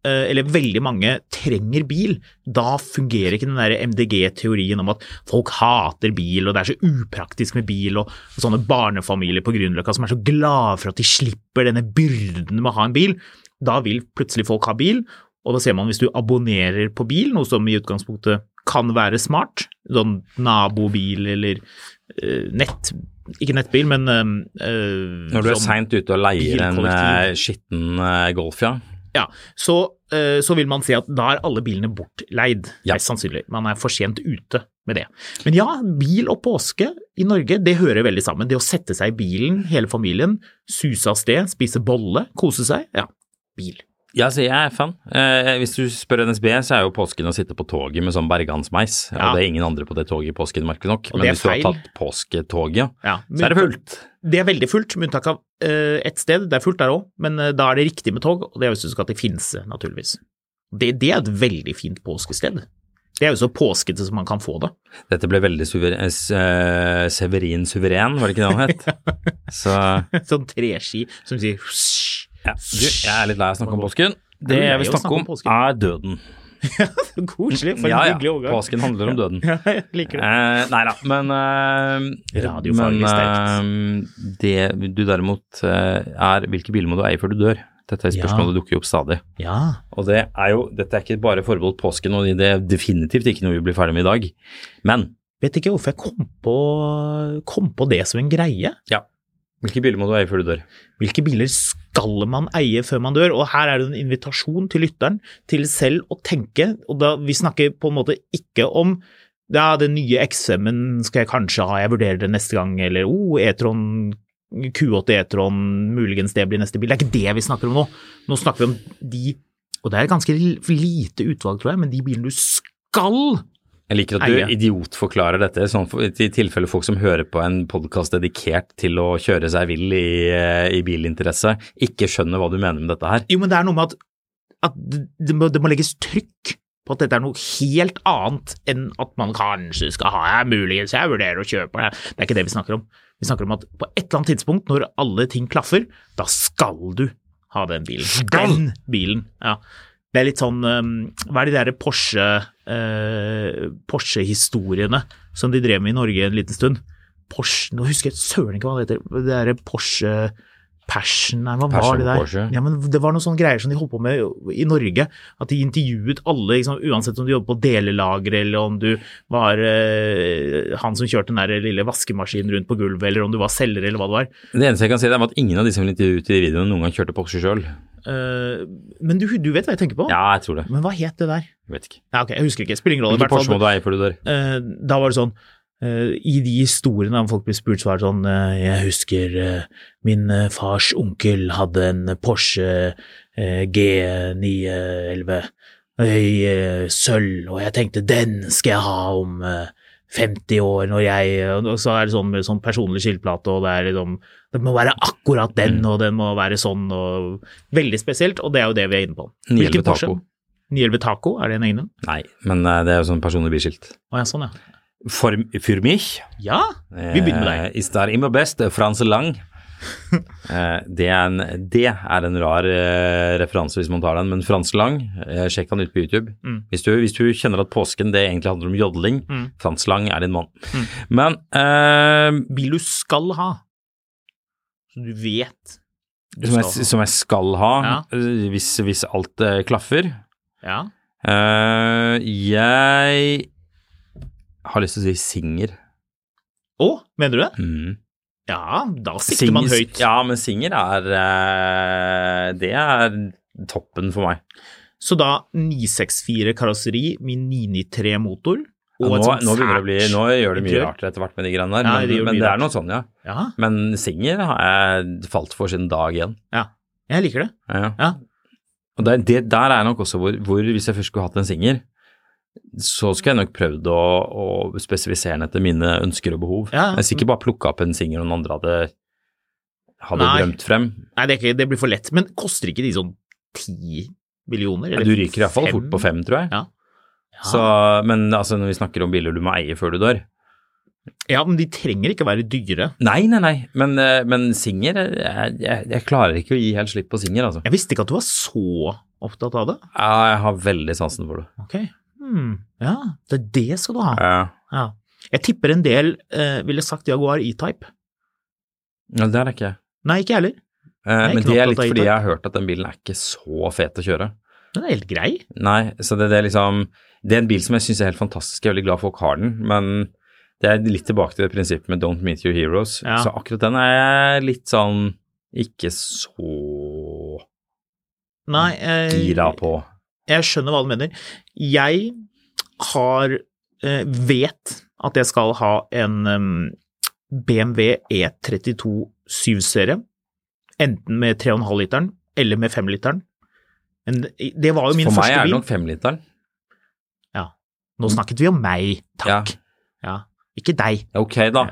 eh, eller veldig mange, trenger bil. Da fungerer ikke den der MDG-teorien om at folk hater bil, og det er så upraktisk med bil, og sånne barnefamilier på Grünerløkka som er så glade for at de slipper denne byrden med å ha en bil. Da vil plutselig folk ha bil, og da ser man hvis du abonnerer på bil, noe som i utgangspunktet kan være smart, sånn nabobil eller eh, nett, ikke nettbil, men eh, Når du er sånn- seint ute og leier en skitten Golf, ja. Ja, så, så vil man si at da er alle bilene bortleid, Ja. mest sannsynlig. Man er for sent ute med det. Men ja, bil og påske i Norge, det hører veldig sammen. Det å sette seg i bilen, hele familien, suse av sted, spise bolle, kose seg. Ja, bil. Ja, så jeg er fan. Eh, hvis du spør NSB, så er jo påsken å sitte på toget med sånn bergansmeis. Ja. Og det er ingen andre på det toget i påsken, merkelig nok. Men hvis du har tatt påsketoget, Ja, så er det fullt. Det er veldig fullt, med unntak av eh, ett sted. Det er fullt der òg, men eh, da er det riktig med tog, og det er hvis du skal til Finse, naturligvis. Det, det er et veldig fint påskested. Det er jo så påskete som man kan få det. Dette ble veldig suveren, eh, Severin Suveren, var det ikke det han het? (laughs) Så sånn treski som sier husj. Ja. Du, jeg er litt lei av å snakke om påsken. Det er jeg vil snakke om er døden. (laughs) Koselig, for en Ja, ja. hyggelig overgang. Påsken handler om døden. (laughs) Ja, jeg liker det. Eh, nei da, men eh, Radiofaglig Men eh, det du derimot eh, er hvilke biler må du eie før du dør? Dette er et spørsmål, det dukker opp stadig. Ja. Og det er jo, dette er ikke bare forbeholdt påsken, og det er definitivt ikke noe vi blir ferdig med i dag. Men vet ikke hvorfor jeg kom på, kom på det som en greie. Ja. Hvilke biler må du eie før du dør? Hvilke biler skal man eie før man dør? Og her er det en invitasjon til lytteren til selv å tenke, og da vi snakker på en måte ikke om ja, den nye XM-en skal jeg kanskje ha, jeg vurderer det neste gang, eller oh, E-tron Q8 E-tron, muligens det blir neste bil. Det er ikke det vi snakker om nå. Nå snakker vi om de, og det er et ganske lite utvalg, tror jeg, men de bilene du skal Jeg liker at Eie. du idiotforklarer dette, sånn for, i tilfelle folk som hører på en podkast dedikert til å kjøre seg vill i, eh, i bilinteresse, ikke skjønner hva du mener med dette her. Jo, men det er noe med at, at det, det, må, det må legges trykk på at dette er noe helt annet enn at man kanskje skal ha, ja, muligens jeg vurderer å kjøpe det. Det er ikke det vi snakker om. Vi snakker om at på et eller annet tidspunkt, når alle ting klaffer, da skal du ha den bilen. Skal. Den bilen, ja. Det er litt sånn um, Hva er de der Porsche eh, Porsche-historiene som de drev med i Norge en liten stund? Porsche Nå husker jeg søren ikke hva det heter. Det derre Porsche Passion, nei, hva var det der? Porsche. Ja, men Det var noen sånne greier som de holdt på med i Norge. At de intervjuet alle, liksom, uansett om du jobbet på delelageret, eller om du var eh, han som kjørte den der lille vaskemaskinen rundt på gulvet, eller om du var selger, eller hva det var. Det eneste jeg kan si, er at ingen av de som ble intervjuet i videoen, noen gang kjørte Porsche sjøl. Uh, men du, du vet hva jeg tenker på? Ja, jeg tror det. Men hva het det der? Jeg vet ikke. Ja, ok, Jeg husker ikke. Spiller ingen rolle. Hvilken Porsche må du eie før du dør? Uh, da var det sånn eh, I de historiene om folk blir spurt, så var det sånn eh, Jeg husker eh, min eh, fars onkel hadde en Porsche eh, G911 i eh, sølv, og jeg tenkte den skal jeg ha om eh, 50 år når jeg Og så er det sånn med sånn personlig skiltplate, og det er liksom Det må være akkurat den, og den må være sånn, og Veldig spesielt, og det er jo det vi er inne på. 911 Hvilken Porsche? Taco. 911 Taco, er det en egen en? Nei, men eh, det er jo sånn personlig biskilt. Å ja, sånn, ja. For, for mich Ja, vi begynner med deg. eh, ist der immer best, Frans Lang. (laughs) Eh, det, er en, det er en rar eh, referanse hvis man tar den, men Frans Lang, eh, sjekk han ut på YouTube. Mm. Hvis, du, hvis du kjenner at påsken det egentlig handler om jodling, Mm. Frans Lang er din mann. Men eh, bil du skal ha. Så du vet du som, skal jeg, som jeg skal ha, Ja. eh, hvis, hvis alt eh, klaffer Ja. eh, Jeg har lyst til å si Singer. Å, mener du det? Mm. Ja, da sikter man høyt. Ja, men Singer er eh, Det er toppen for meg. Så da 964 karosseri med 993 motor Ja, og nå, et sånt nå, det bli, nå gjør det mye rart etter hvert med de greiene der, Ja, men, det men det er noe sånn, ja. Ja, Men Singer har jeg falt for siden dag én. ja. Jeg liker det. Ja. Ja. Og det, det der er nok også hvor, hvor hvis jeg først skulle hatt en Singer, så skulle jeg nok prøvd å, å spesifisere den etter mine ønsker og behov. Ja. Jeg sikkert bare plukka opp en Singer noen andre hadde, hadde Nei. drømt frem. Nei, det, er ikke, det blir for lett. Men koster ikke de sånn ti millioner? Ja, du ryker iallfall fort på fem, tror jeg. Ja. Ja. Så, men altså, når vi snakker om biler du må eie før du dør ja, men de trenger ikke være dyre. Nei, nei, nei, men, eh, men Singer jeg, jeg, jeg klarer ikke å gi helt slipp på Singer, altså. Jeg visste ikke at du var så opptatt av det. Ja, jeg har veldig sansen for det. Ok. Hmm. Ja, det, er det skal du ha. Ja, Ja. Jeg tipper en del eh, ville sagt Jaguar E-Type. ja det er det ikke. Nei, ikke jeg heller. Eh, men det er litt fordi jeg har hørt at den bilen er ikke så fet å kjøre. Den er helt grei. Nei, så det, det er liksom Det er en bil som jeg syns er helt fantastisk, jeg er veldig glad folk har den, men det er litt tilbake til det prinsippet med don't meet your heroes. Ja. Så akkurat den er litt sånn ikke så Nei, eh, gira på. Jeg skjønner hva du mener. Jeg har eh, vet at jeg skal ha en BMW E32 7-serie, enten med 3,5-literen eller med 5-literen. Men det var jo min For meg er det nok 5-literen. Ja. Nå snakket vi om meg, takk. Ja. Ikke deg. Ok, da.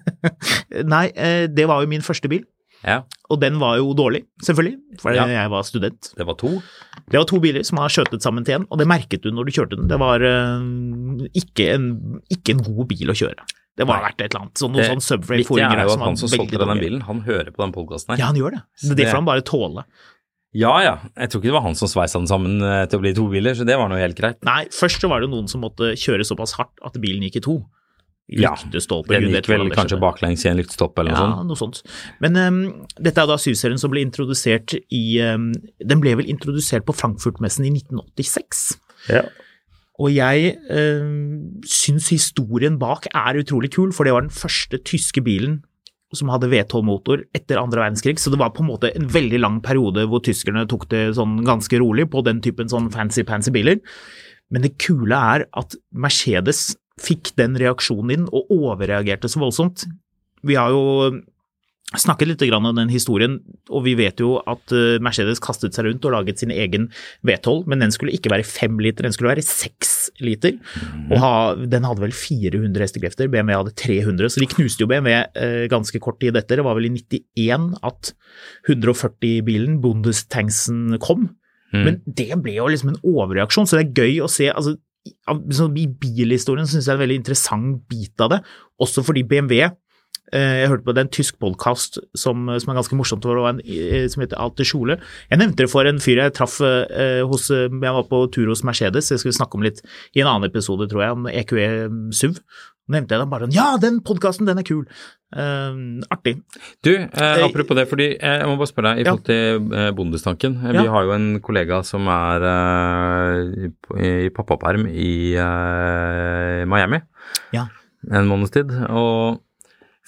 (laughs) Nei, eh, det var jo min første bil, Ja, og den var jo dårlig, selvfølgelig, fordi Ja. jeg var student. det var to. Det var to biler som var skjøtet sammen til en, og det merket du når du kjørte den. Det var uh, ikke, en, ikke en god bil å kjøre. Det var verdt et eller annet. Sånn, noe Det sånn viktige Subway-foringer er jo at han som solgte denne den bilen, han hører på den podkasten her. Ja, han gjør det. Det, det det- får han bare tåle. Ja ja, jeg tror ikke det var han som sveisa den sammen eh, til å bli to biler, så det var nå helt greit. Nei, først så var det noen som måtte kjøre såpass hardt at bilen gikk i to. Ja, det Den gikk vel kanskje baklengs i en lyktestopp eller noe Ja, sånt. noe sånt. Men um, dette er da 7-serien som ble introdusert i um, Den ble vel introdusert på Frankfurt-messen i 1986. Ja. Og jeg eh, syns historien bak er utrolig kul, for det var den første tyske bilen som hadde V12-motor etter andre verdenskrig, så det var på en måte en veldig lang periode hvor tyskerne tok det sånn ganske rolig på den typen sånn fancy-pansy biler. Men det kule er at Mercedes fikk den reaksjonen inn og overreagerte så voldsomt. Vi har jo snakket litt om den historien, og vi vet jo at eh, Mercedes kastet seg rundt og laget sin egen V12, men den skulle ikke være fem liter, den skulle være seks liter. Og ha, den hadde vel 400 hestekrefter, BMW hadde 300, så de knuste jo BMW eh, ganske kort tid etter. Det var vel i 91 at 140-bilen, Bundestangsen, kom. Mm. Men det ble jo liksom en overreaksjon, så det er gøy å se. altså I bilhistorien syns jeg er en veldig interessant bit av det, også fordi BMW eh, Jeg hørte på det er en tysk podkast som, som er ganske morsomt, for en, eh, som heter Alte Schole. Jeg nevnte det for en fyr jeg traff eh, hos eh, Jeg var på tur hos Mercedes, jeg skulle snakke om litt i en annen episode, tror jeg, om EQE SUV. Nevnte jeg da bare Ja, den podkasten, den er kul! Uh, artig. Du, eh, apropos det, fordi eh, jeg må bare spørre deg i Ja. forhold til eh, bondestanken. Vi Ja. Har jo en kollega som er uh, i, i pappaperm i uh, Miami Ja. en måneds tid. Og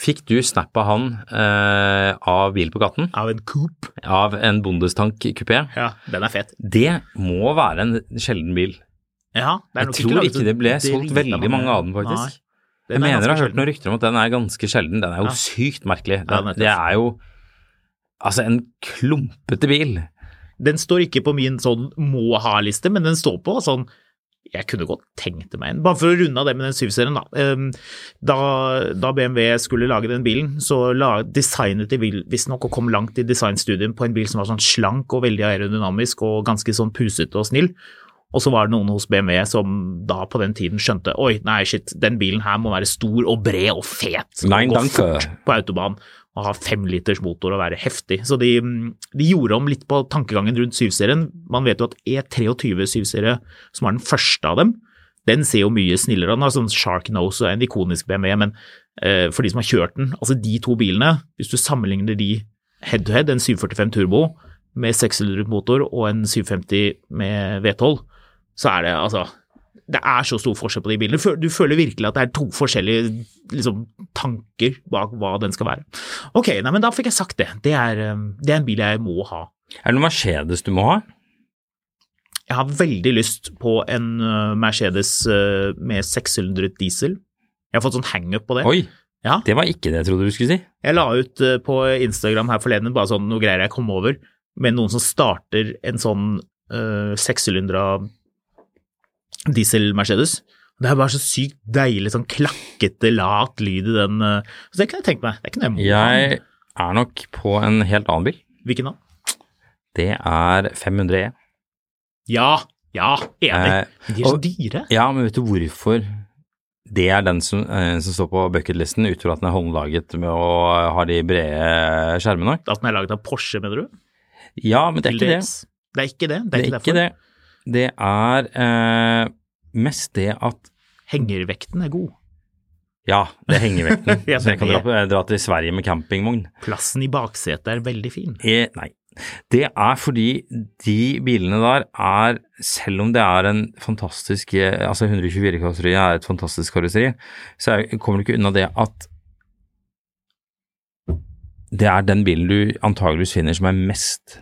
fikk du snap av han av bil på gaten? Av en coupe. Av en bondestank kupé? Ja, den er fet. Det må være en sjelden bil. Ja, Jeg tror ikke det ble solgt veldig mange av den, faktisk. Nei. Den jeg mener jeg har hørt noen rykter om at den er ganske sjelden. Den er jo Ja. sykt merkelig. Den ja, Det, er jo altså en klumpete bil. Den står ikke på min sånn må ha-liste, men den står på sånn jeg kunne godt tenkt meg en. Bare for å runde av det med den 7-serien, da. Ehm, da. Da BMW skulle lage den bilen, så la, designet de visstnok og kom langt i designstudien på en bil som var sånn slank og veldig aerodynamisk og ganske sånn pusete og snill. Og så var det noen hos BMW som da på den tiden skjønte oi, nei shit, den bilen her må være stor og bred og fet. Nei, og gå danke. fort på autobahn og ha femliters motor og være heftig. Så de, de gjorde om litt på tankegangen rundt 7-serien. Man vet jo at E23 7-serie, som var den første av dem, den ser jo mye snillere. Den har sånn Shark Nose og en ikonisk BMW, men eh, for de som har kjørt den, altså de to bilene, hvis du sammenligner de head to head, en 745 Turbo med 600 motor og en 750 med V12, så er det altså det er så stor forskjell på de bilene. Du føler, virkelig at det er to forskjellige liksom, tanker bak hva den skal være. Ok, nei, men da fikk jeg sagt det. Det er, eh, det er en bil jeg må ha. Er det noen Mercedes du må ha? Jeg har veldig lyst på en eh, Mercedes eh, med 600 diesel. Jeg har fått sånn hangup på det. Oi, Ja. det var ikke det jeg trodde du skulle si. Jeg la ut på Instagram her forleden bare sånn noe greier jeg kom over, med noen som starter en sånn uh, sekssylindra diesel-Mercedes. Det er bare så sykt deilig, sånn klakkete, lat lyd i den. eh, Så det kan jeg tenke meg. Det er ikke noe jeg. Jeg er nok på en helt annen bil. Hvilken da? Det er 500 E. Ja, ja, enig. Eh, de er så dyre. Ja, men vet du hvorfor det er den som, eh, som står på bucketlisten, utover at den er håndlaget med å ha de brede skjermene? At den er laget av Porsche, mener du? Ja, men det er ikke det. Det er ikke det. Det Det er er ikke ikke det. Det er eh, mest det at Hengervekten er god. Ja, det er hengevekten. (laughs) Ja, så jeg kan dra, dra til Sverige med campingvogn. Plassen i baksetet er veldig fin. Eh, nei. Det er fordi de bilene der er, selv om det er en fantastisk eh, Altså 124-karosseriet er et fantastisk karosseri, så jeg kommer du ikke unna det at det er den bilen du antageligvis finner som er mest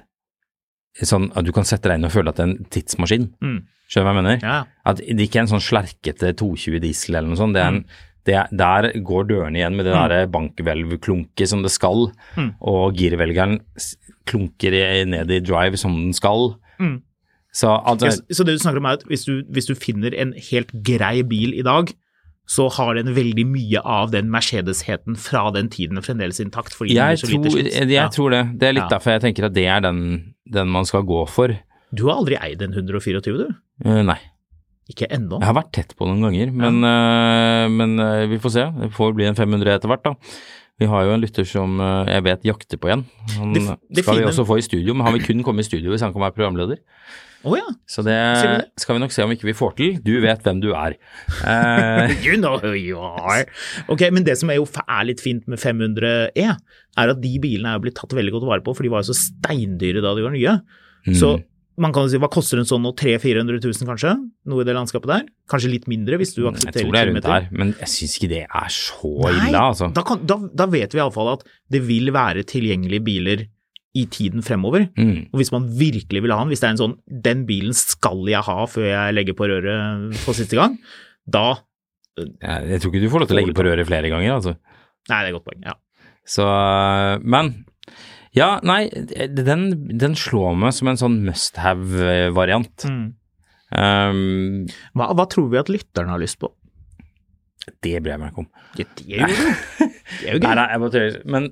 sånn at du kan sette deg inn og føle at det er en tidsmaskin. Mm. Skjønner du hva jeg mener? Ja. At det ikke er en sånn slerkete 220 diesel eller noe sånt. Det er en, det er, der går dørene igjen med det derre bankhvelvklunket som det skal, Mm. og girvelgeren klunker ned i drive som den skal. Mm. Så altså Så det du snakker om er at hvis du, hvis du finner en helt grei bil i dag, så har den veldig mye av den Mercedes-heten fra den tiden fremdeles intakt. fordi jeg, den så lite tror, slitt. jeg Ja. tror det. Det er litt Ja. derfor jeg tenker at det er den, den man skal gå for. Du har aldri eid en 124, du? Uh, nei. Ikke ennå? Jeg har vært tett på noen ganger, men, eh, men uh, vi får se. Det får bli en 500 etter hvert, da. Vi har jo en lytter som jeg vet jakter på en. Han Det det skal vi også få i studio, men han vil kun komme i studio hvis han kan være programleder. Å ja. Så det skal vi nok se om ikke vi får til. Du vet hvem du er. Uh, (laughs) You know who you are. Ok, Men det som er jo er litt fint med 500 E, er at de bilene er blitt tatt veldig godt vare på, for de var jo så steindyre da de var nye. Så man kan jo si, Hva koster en sånn nå? 300 000-400 000 kanskje? Noe i det landskapet der? Kanskje litt mindre, hvis du Jeg tror det er rundt kilometer. der, men jeg syns ikke det er så Nei, ille, altså. da, kan, da, da vet vi iallfall at det vil være tilgjengelige biler i tiden fremover. Mm. Og hvis man virkelig vil ha den, hvis det er en sånn 'den bilen skal jeg ha før jeg legger på røret for siste gang', da Jeg, jeg tror ikke du får lov til å legge på røret flere ganger, altså. Nei, det er et godt poeng. ja. Så Men ja, nei, den, den slår meg som en sånn must have-variant. Mm. Um, Hva, hva tror vi at lytterne har lyst på? det bryr jeg meg ikke om. Ja, det er jo, (laughs) er jo gøy. Men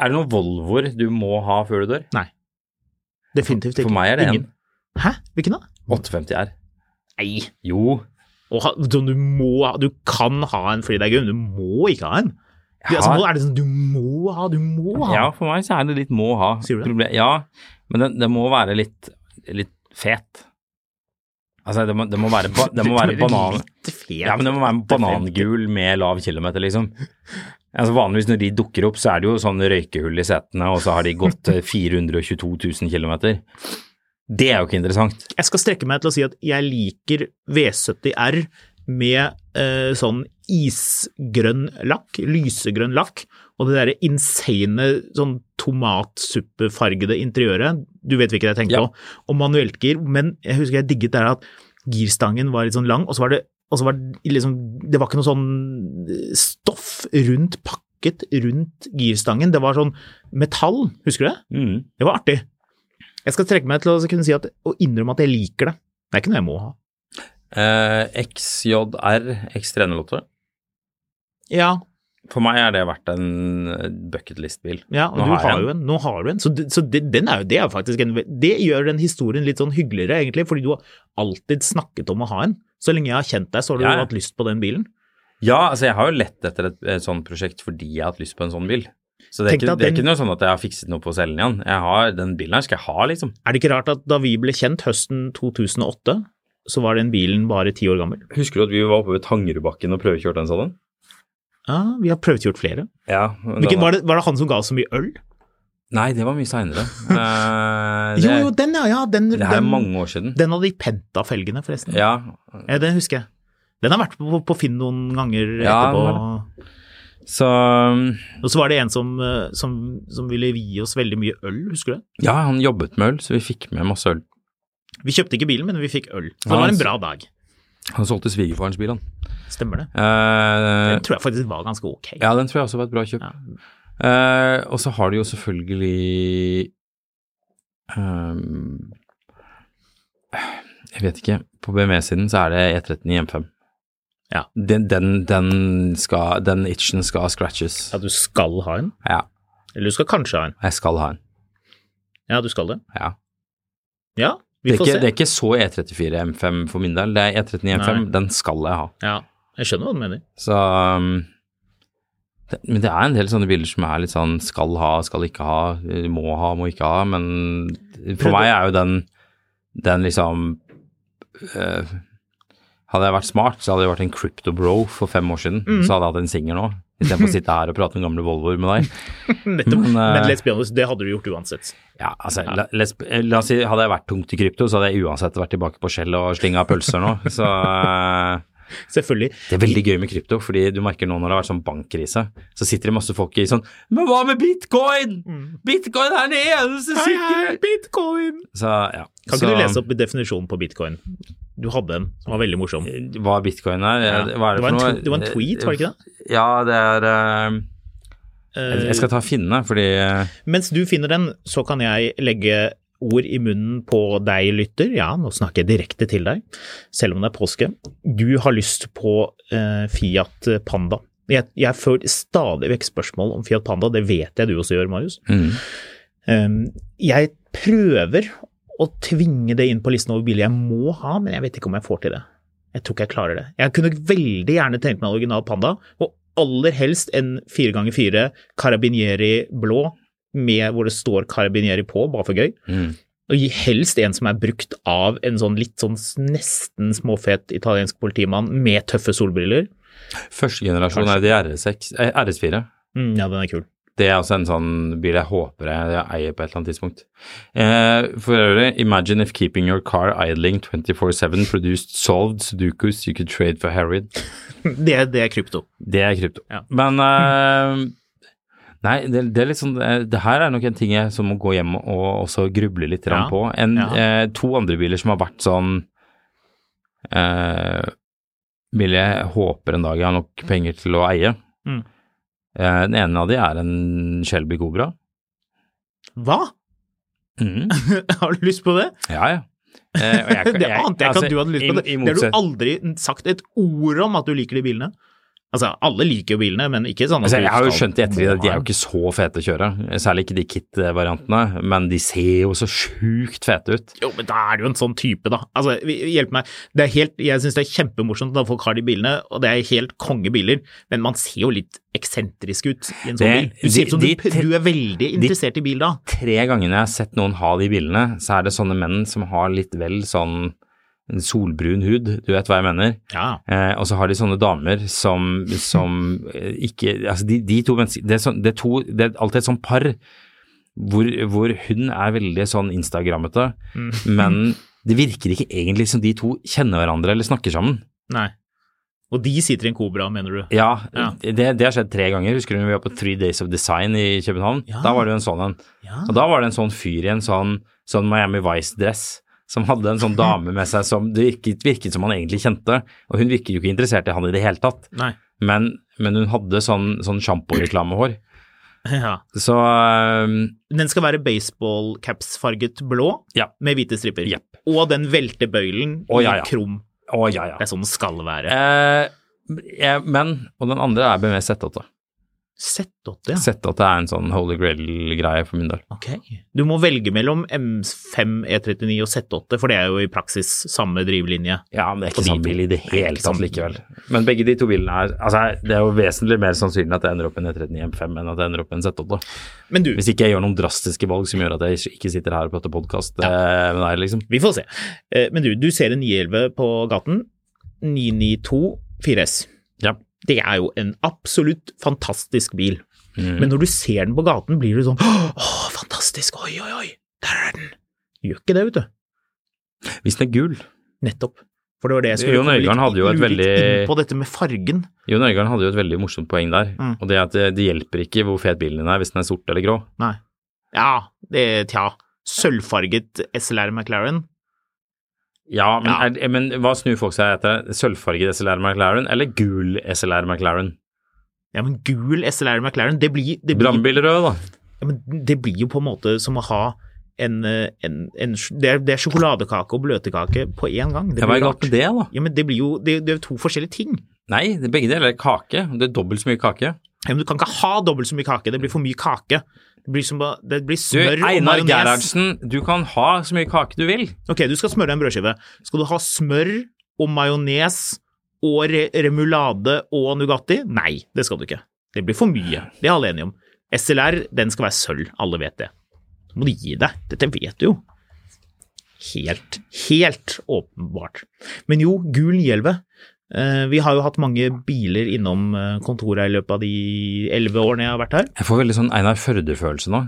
er det noen Volvoer du må ha før du dør? Definitivt ikke. For meg er det Ingen. Hæ? Hvilken da? 850 R. Nei. Jo. Ha, du må Du kan ha en fordi det er gøy, men du må ikke ha en. Du, altså, er det sånn du må ha, du må ha. Ja, for meg så er det litt må ha. Sier du det? Ja, men det, det må være litt, litt fet. Altså, det må, det må være, ba, det må være banan... Ja, men det må være banangul med lav kilometer, liksom. Altså Vanligvis når de dukker opp, så er det jo sånn røykehull i setene, og så har de gått eh, 422 000 km. Det er jo ikke interessant. Jeg skal strekke meg til å si at jeg liker V70R med eh, sånn isgrønn lakk, lysegrønn lakk, og det derre insane sånn tomatsuppefargede interiøret. Du vet hvilket jeg tenker Ja. på. Og manueltgir, men jeg husker jeg digget der at girstangen var litt sånn lang, og så var det, og så var det liksom Det var ikke noe sånn stoff rundt pakket rundt girstangen. Det var sånn metall, husker du det? Mm. Det var artig. Jeg skal trekke meg til å kunne si at, og innrømme at jeg liker det. Det er ikke noe jeg må ha. Eh, XJR X308. Ja, For meg har det vært en eh, bucketlist-bil. ja og Nå du har har jo en. Nå har du en. Så, så det, den er jo, det er jo faktisk en Det gjør den historien litt sånn hyggeligere, egentlig, fordi du har alltid snakket om å ha en. Så lenge jeg har kjent deg, så har du Ja, hatt lyst på den bilen. Ja, altså jeg har jo lett etter et, et sånt prosjekt fordi jeg har hatt lyst på en sånn bil. Så det er, ikke, det er den- ikke noe sånn at jeg har fikset noe på å selge den igjen. Jeg har, den bilen her skal jeg ha, liksom. Er det ikke rart at da vi ble kjent høsten 2008, så var den bilen bare ti år gammel? Husker du at vi var oppe ved Tangerudbakken og prøvekjørte en sånn? Ja, vi har prøvd gjort flere. Ja. Hvilken, var, det, var det han som ga oss så mye øl? Nei, det var mye seinere. Uh, (laughs) Jo, jo, den, ja. ja den, det her er den, mange år siden. den av de Penta-felgene, forresten. Ja, Ja, den husker jeg. Den har vært på, på Finn noen ganger Ja, etterpå. så Og så var det en som, eh, som, som ville gi oss veldig mye øl, husker du det? Ja, han jobbet med øl, så vi fikk med masse øl. Vi kjøpte ikke bilen, men vi fikk øl. Så det var en bra dag. Han solgte svigerfarens bil, han. Stemmer det? Uh, Den tror jeg faktisk var ganske ok. ja, den tror jeg også var et bra kjøp. Ja. Uh, og så har de jo selvfølgelig um, Jeg vet ikke. På BME-siden så er det E39 M5. Ja. Den, den, den, skal, den itchen skal scratches. Ja, du skal ha en? Ja, Eller du skal kanskje ha en? jeg skal ha en. Ja, du skal det? Ja. Ja, Det er, ikke, det er ikke så E34 M5 for min del. Det er E39 M5, Nei. den skal jeg ha. Ja, jeg skjønner hva du mener. Så um, det, Men det er en del sånne bilder som er litt sånn skal ha, skal ikke ha, må ha, må ikke ha. Men for meg er jo den, den liksom øh, Hadde jeg vært smart, så hadde jeg vært en crypto bro for fem år siden. Mm. Så hadde jeg hatt en singer nå, istedenfor å (laughs) sitte her og prate om gamle Volvoer med deg. (laughs) Nettopp. Men, Men, eh, let's be honest, det hadde du gjort uansett. Ja, altså, La, les, la oss si, hadde jeg vært tungt i krypto, så hadde jeg uansett vært tilbake på skjell og slinga pølser nå. Så (laughs) Selvfølgelig. Det er veldig gøy med krypto, fordi du merker nå når det har vært sånn bankkrise, så sitter det masse folk i sånn Men hva med bitcoin? Bitcoin er den eneste Mm. Sikre! bitcoin! Så ja. Kan så, ikke du lese opp definisjonen på bitcoin? Du hadde en som var veldig morsom. Hva bitcoin er? Ja. Hva er det, det, var en det var en tweet, var det ikke det? Ja, det er eh, jeg- skal ta finne, fordi eh, Mens du finner den, så kan jeg legge ord i munnen på deg, lytter. Ja, nå snakker jeg direkte til deg, selv om det er påske. Du har lyst på uh, Fiat Panda. Jeg, jeg får stadig vekk spørsmål om Fiat Panda, det vet jeg du også gjør, Marius. mm, Um, jeg prøver å tvinge det inn på listen over biler jeg må ha, men jeg vet ikke om jeg får til det. Jeg tror ikke jeg klarer det. Jeg kunne veldig gjerne tenkt meg en original Panda, og aller helst en 4x4 Carabinieri blå, med hvor det står Carabinieri på, bare for gøy. mm. Og helst en som er brukt av en sånn litt sånn nesten småfet italiensk politimann med tøffe solbriller. Første generasjon er det de RS6, eh, RS4. Mm, ja, den er kul. Det er også en sånn bil jeg håper jeg, jeg eier på et eller annet tidspunkt. Eh, for øvrig, imagine if keeping your car idling 24-7 produced solved sudokus you could trade for Harried. (laughs) Det, det er krypto. Det er krypto. Ja. Men eh, Nei, det, det er litt sånn det, det her er nok en ting jeg som må gå hjem og også gruble litt Ja. på. En, Ja. eh, to andre biler som har vært sånn eh, Vil jeg håper en dag jeg har nok penger til å eie. Mm. Eh, den ene av de er en Shelby Cobra. Hva? Mm. (laughs) Har du lyst på det? Ja, ja. Eh, jeg, (laughs) jeg- det ante jeg ikke altså, at du hadde lyst på. Det Det har du aldri sagt et ord om at du liker de bilene. Altså, alle liker jo bilene, men ikke sånn at Altså, jeg har jo skjønt i ettertid at de er jo ikke så fete å kjøre, særlig ikke de kit-variantene, men de ser jo så sjukt fete ut. Jo, men da er du en sånn type, da. Altså, hjelp meg. Det er helt, jeg syns det er kjempemorsomt når folk har de bilene, og det er helt kongebiler, men man ser jo litt eksentrisk ut i en sånn Det- bil. Du ser ut som de- du, de- du er veldig interessert i bil da. Tre ganger jeg har sett noen ha de bilene, så er det sånne menn som har litt vel sånn solbrun hud, du vet hva jeg mener. Ja. Eh, og så har de sånne damer som, som eh, ikke Altså, de, de to mennesker det sånn, det, to, det er alltid et sånt par hvor, hvor hun er veldig sånn instagrammete, Mm. men det virker ikke egentlig som de to kjenner hverandre eller snakker sammen. Nei. Og de sitter i en Cobra, mener du? Ja, Ja. Det, det har skjedd tre ganger. Husker du vi var på Three Days of Design i København? Ja. Da var det jo en sånn en. Ja. Og da var det en sånn fyr i en sånn, sånn Miami Vice-dress som hadde en sånn dame med seg som det virket, virket som han egentlig kjente. Og hun virket jo ikke interessert i han i det hele tatt. Men, men hun hadde sånn, sånn sjamporeklamehår. Ja. Så um, Den skal være baseball-caps-farget blå ja. med hvite striper. Yep. Og den veltebøylen i ja, ja. krum. Å, ja, ja. Det er sånn det skal være. Eh, men Og den andre er BMW Z8. Z8, ja. Z8 er en sånn holy grail-greie for min del. Ok. Du må velge mellom M5 E39 E og Z8, for det er jo i praksis samme drivlinje. Ja, men det er ikke samme bil i det hele tatt likevel. Men begge de to bilene er Altså, det er jo vesentlig mer sannsynlig at jeg ender opp i en E39 M5 enn at jeg ender opp i en Z8. Men du, Hvis ikke jeg gjør noen drastiske valg som gjør at jeg ikke sitter her og prater podkast med deg, liksom. vi får se. Eh, Men du, du ser en 911 på gaten. 992 4S. Ja. Det er jo en absolutt fantastisk bil. Mm. Men når du ser den på gaten, blir du sånn Åh, fantastisk! Oi, oi, oi! Der er den! Gjør ikke det, vet du. Hvis den er gul Nettopp. For det var det jeg skulle Jon Øigarden hadde jo et veldig- inn på dette med fargen. Jon Øigarden hadde jo et veldig morsomt poeng der. Mm. Og det er at det, det hjelper ikke hvor fet bilen din er hvis den er sort eller grå. Nei. Ja, det Tja. Sølvfarget SLR McLaren. Ja, men, Ja. Er, men hva snur folk seg etter? Sølvfarget SLR McLaren eller gul SLR McLaren? Ja, men gul SLR McLaren, det blir, det blir, Brannbilrød, da. ja, men det blir jo på en måte som å ha en, eh, en, en det, er, det er sjokoladekake og bløtkake på én gang. Det er blir med det, da? Ja, men det blir jo Det, det er to forskjellige ting. Nei, det, er begge deler er kake. Det er dobbelt så mye kake. Ja, men du kan ikke ha dobbelt så mye kake. Det blir for mye kake. Blir, som, å- det blir Du, smør og Einar majones. Gerhardsen, du kan ha så mye kake du vil. Ok, du skal smøre en brødskive. Skal du ha smør og majones og re remulade og Nugatti? Nei, det skal du ikke. Det blir for mye. Det er alle enige om. SLR, den skal være sølv. Alle vet det. Så må du gi deg. Dette vet du jo. Helt, helt åpenbart. Men jo, gul 911. Eh, Vi har jo hatt mange biler innom eh, kontoret i løpet av de elleve årene jeg har vært her. Jeg får veldig sånn Einar Førde-følelse nå.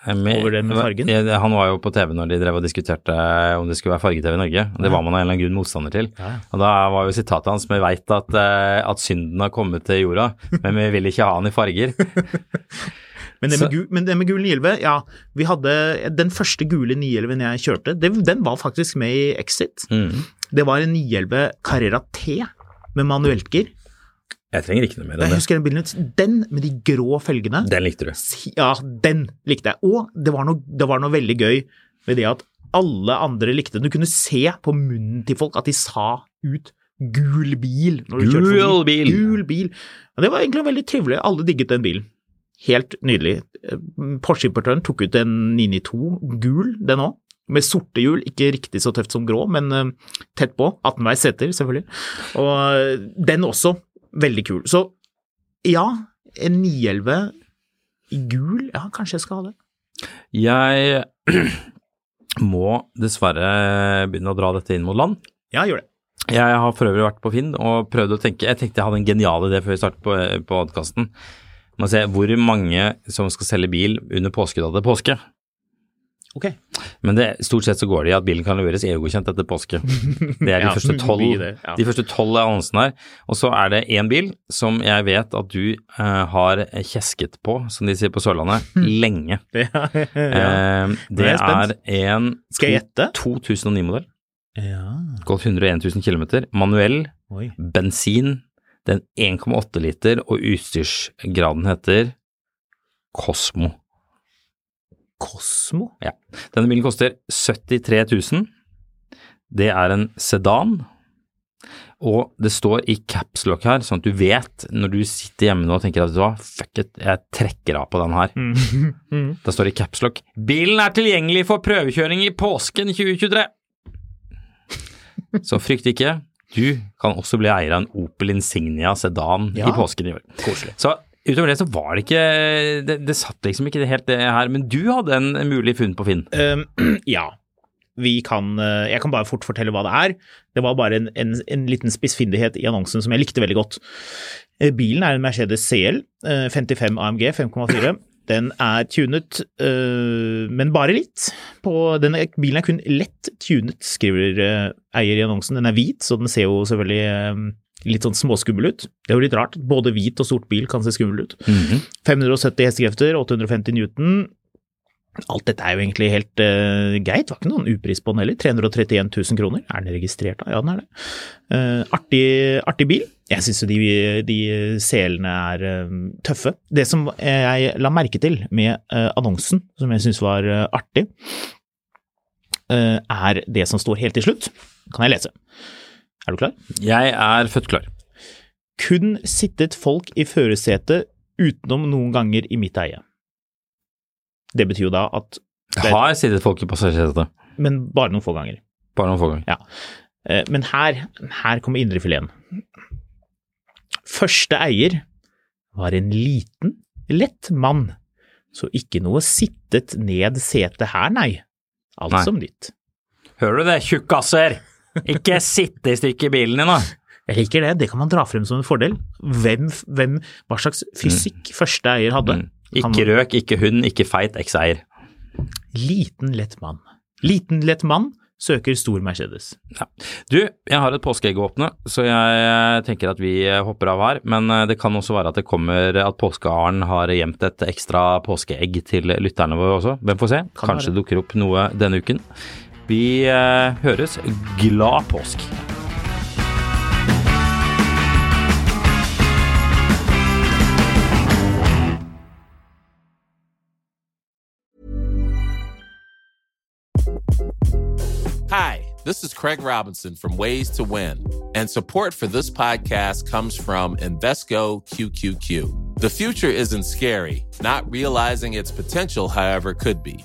Med, Over det med fargen? Han var jo på TV når de drev og diskuterte om det skulle være farge-TV i Norge. og Det var man av en eller annen grunn motstander til. Og da var jo sitatet hans Vi veit at, eh, at synden har kommet til jorda, men vi vil ikke ha den i farger. (laughs) Men det, med gul, men det med gul 911, ja, vi hadde den første gule 911 jeg kjørte, det, den var faktisk med i Exit. Mm. Det var en 911 Carrera T med manuelt gir. Jeg trenger ikke noe mer Jeg enn det. husker den bilen, den med de grå følgene. Den likte du. Ja, den likte jeg. Og det var, noe, det var noe veldig gøy med det at alle andre likte den. Du kunne se på munnen til folk at de sa ut gul bil. Når du Gul bil. Gul bil. Og det var egentlig veldig trivelig. Alle digget den bilen. Helt nydelig. Eh, Porsche-importøren tok ut en 992 gul, den òg. Med sorte hjul, ikke riktig så tøft som grå, men eh, tett på. 18-veis seter, selvfølgelig. Og eh, den også, veldig kul. Så ja, en 911 i gul, ja, kanskje jeg skal ha det. Jeg (clears throat) må dessverre begynne å dra dette inn mot land. Ja, gjør det. Jeg har for øvrig vært på Finn og prøvd å tenke Jeg tenkte jeg hadde en genial idé før vi startet på podkasten. Man ser hvor mange som skal selge bil under påskudd til påske. Ok. Men det, stort sett så går det i at bilen kan leveres EU-godkjent etter påske. (laughs) Det er de Ja, første det tolv blir det, ja. de første tolv annonsene her. Og så er det én bil som jeg vet at du eh, har kjesket på, som de sier på Sørlandet, lenge. (laughs) Ja. Eh, Nå er det er en Skal jeg gjette? 2009-modell. ja. Gått 101 000 km. Manuell, Oi. bensin. Den 1,8 liter, og utstyrsgraden heter Cosmo. Kosmo? Ja. Denne bilen koster 73 000. Det er en sedan. Og det står i capslock her, sånn at du vet når du sitter hjemme nå og tenker at du hva, fuck it, jeg trekker av på den her. Mm. (laughs) Da står det i capslock Bilen er tilgjengelig for prøvekjøring i påsken 2023. Så frykt ikke. Du kan også bli eier av en Opel Insignia sedan Ja. i påsken i år. Koselig. Så utover det så var det ikke Det, det satt liksom ikke helt det her. Men du hadde en mulig funn på Finn. Um, (clears throat) ja. Vi kan eh, Jeg kan bare fort fortelle hva det er. Det var bare en, en, en liten spissfindighet i annonsen som jeg likte veldig godt. Eh, Bilen er en Mercedes CL eh, 55 AMG 5,4. Den er tunet, eh, men bare litt. På, er, bilen er kun lett tunet, skriver eier i annonsen. Den er hvit, så den ser jo selvfølgelig litt sånn småskummel ut. Det er jo litt rart. Både hvit og sort bil kan se skummel ut. 570 hestekrefter, 850 newton. Alt dette er jo egentlig helt uh, greit. Det var ikke noen upris på den heller. 331 000 kroner. Er den registrert da? Ja, den er det. Uh, artig, artig bil. Jeg syns jo de, de selene er uh, tøffe. Det som jeg la merke til med annonsen, som jeg syns var artig, er det som står helt til slutt. Kan jeg lese? Er du klar? Jeg er født klar. Kun sittet folk i førersetet utenom noen ganger i mitt eie. Det betyr jo da at Jeg har sittet folk i passasjersetet. Men bare noen få ganger. Bare noen få ganger. Ja. Men her, her kommer indrefileten. Første eier var en liten, lett mann, så ikke noe sittet ned sete her, nei. Alt Nei. som nytt. Hører du det, tjukkaser? Ikke sitte i stykker bilen din, da. Jeg liker det, det kan man dra frem som en fordel. Hvem, hvem hva slags fysikk første eier hadde. Mm. Ikke røk, ikke hund, ikke feit eks-eier. Liten, lett mann. Liten, lett mann søker stor Mercedes. Du, jeg har et påskeegg å åpne, så jeg tenker at vi hopper av her. Men eh, det kan også være at det kommer at påskearen har gjemt et ekstra påskeegg til lytterne våre også. Hvem får se? Kan Kanskje være. dukker opp noe denne uken. Vi eh, høres. Glad påsk! Hi, this is Craig Robinson from Ways to Win, and support for this podcast comes from Invesco QQQ. The future isn't scary, not realizing its potential, however, could be.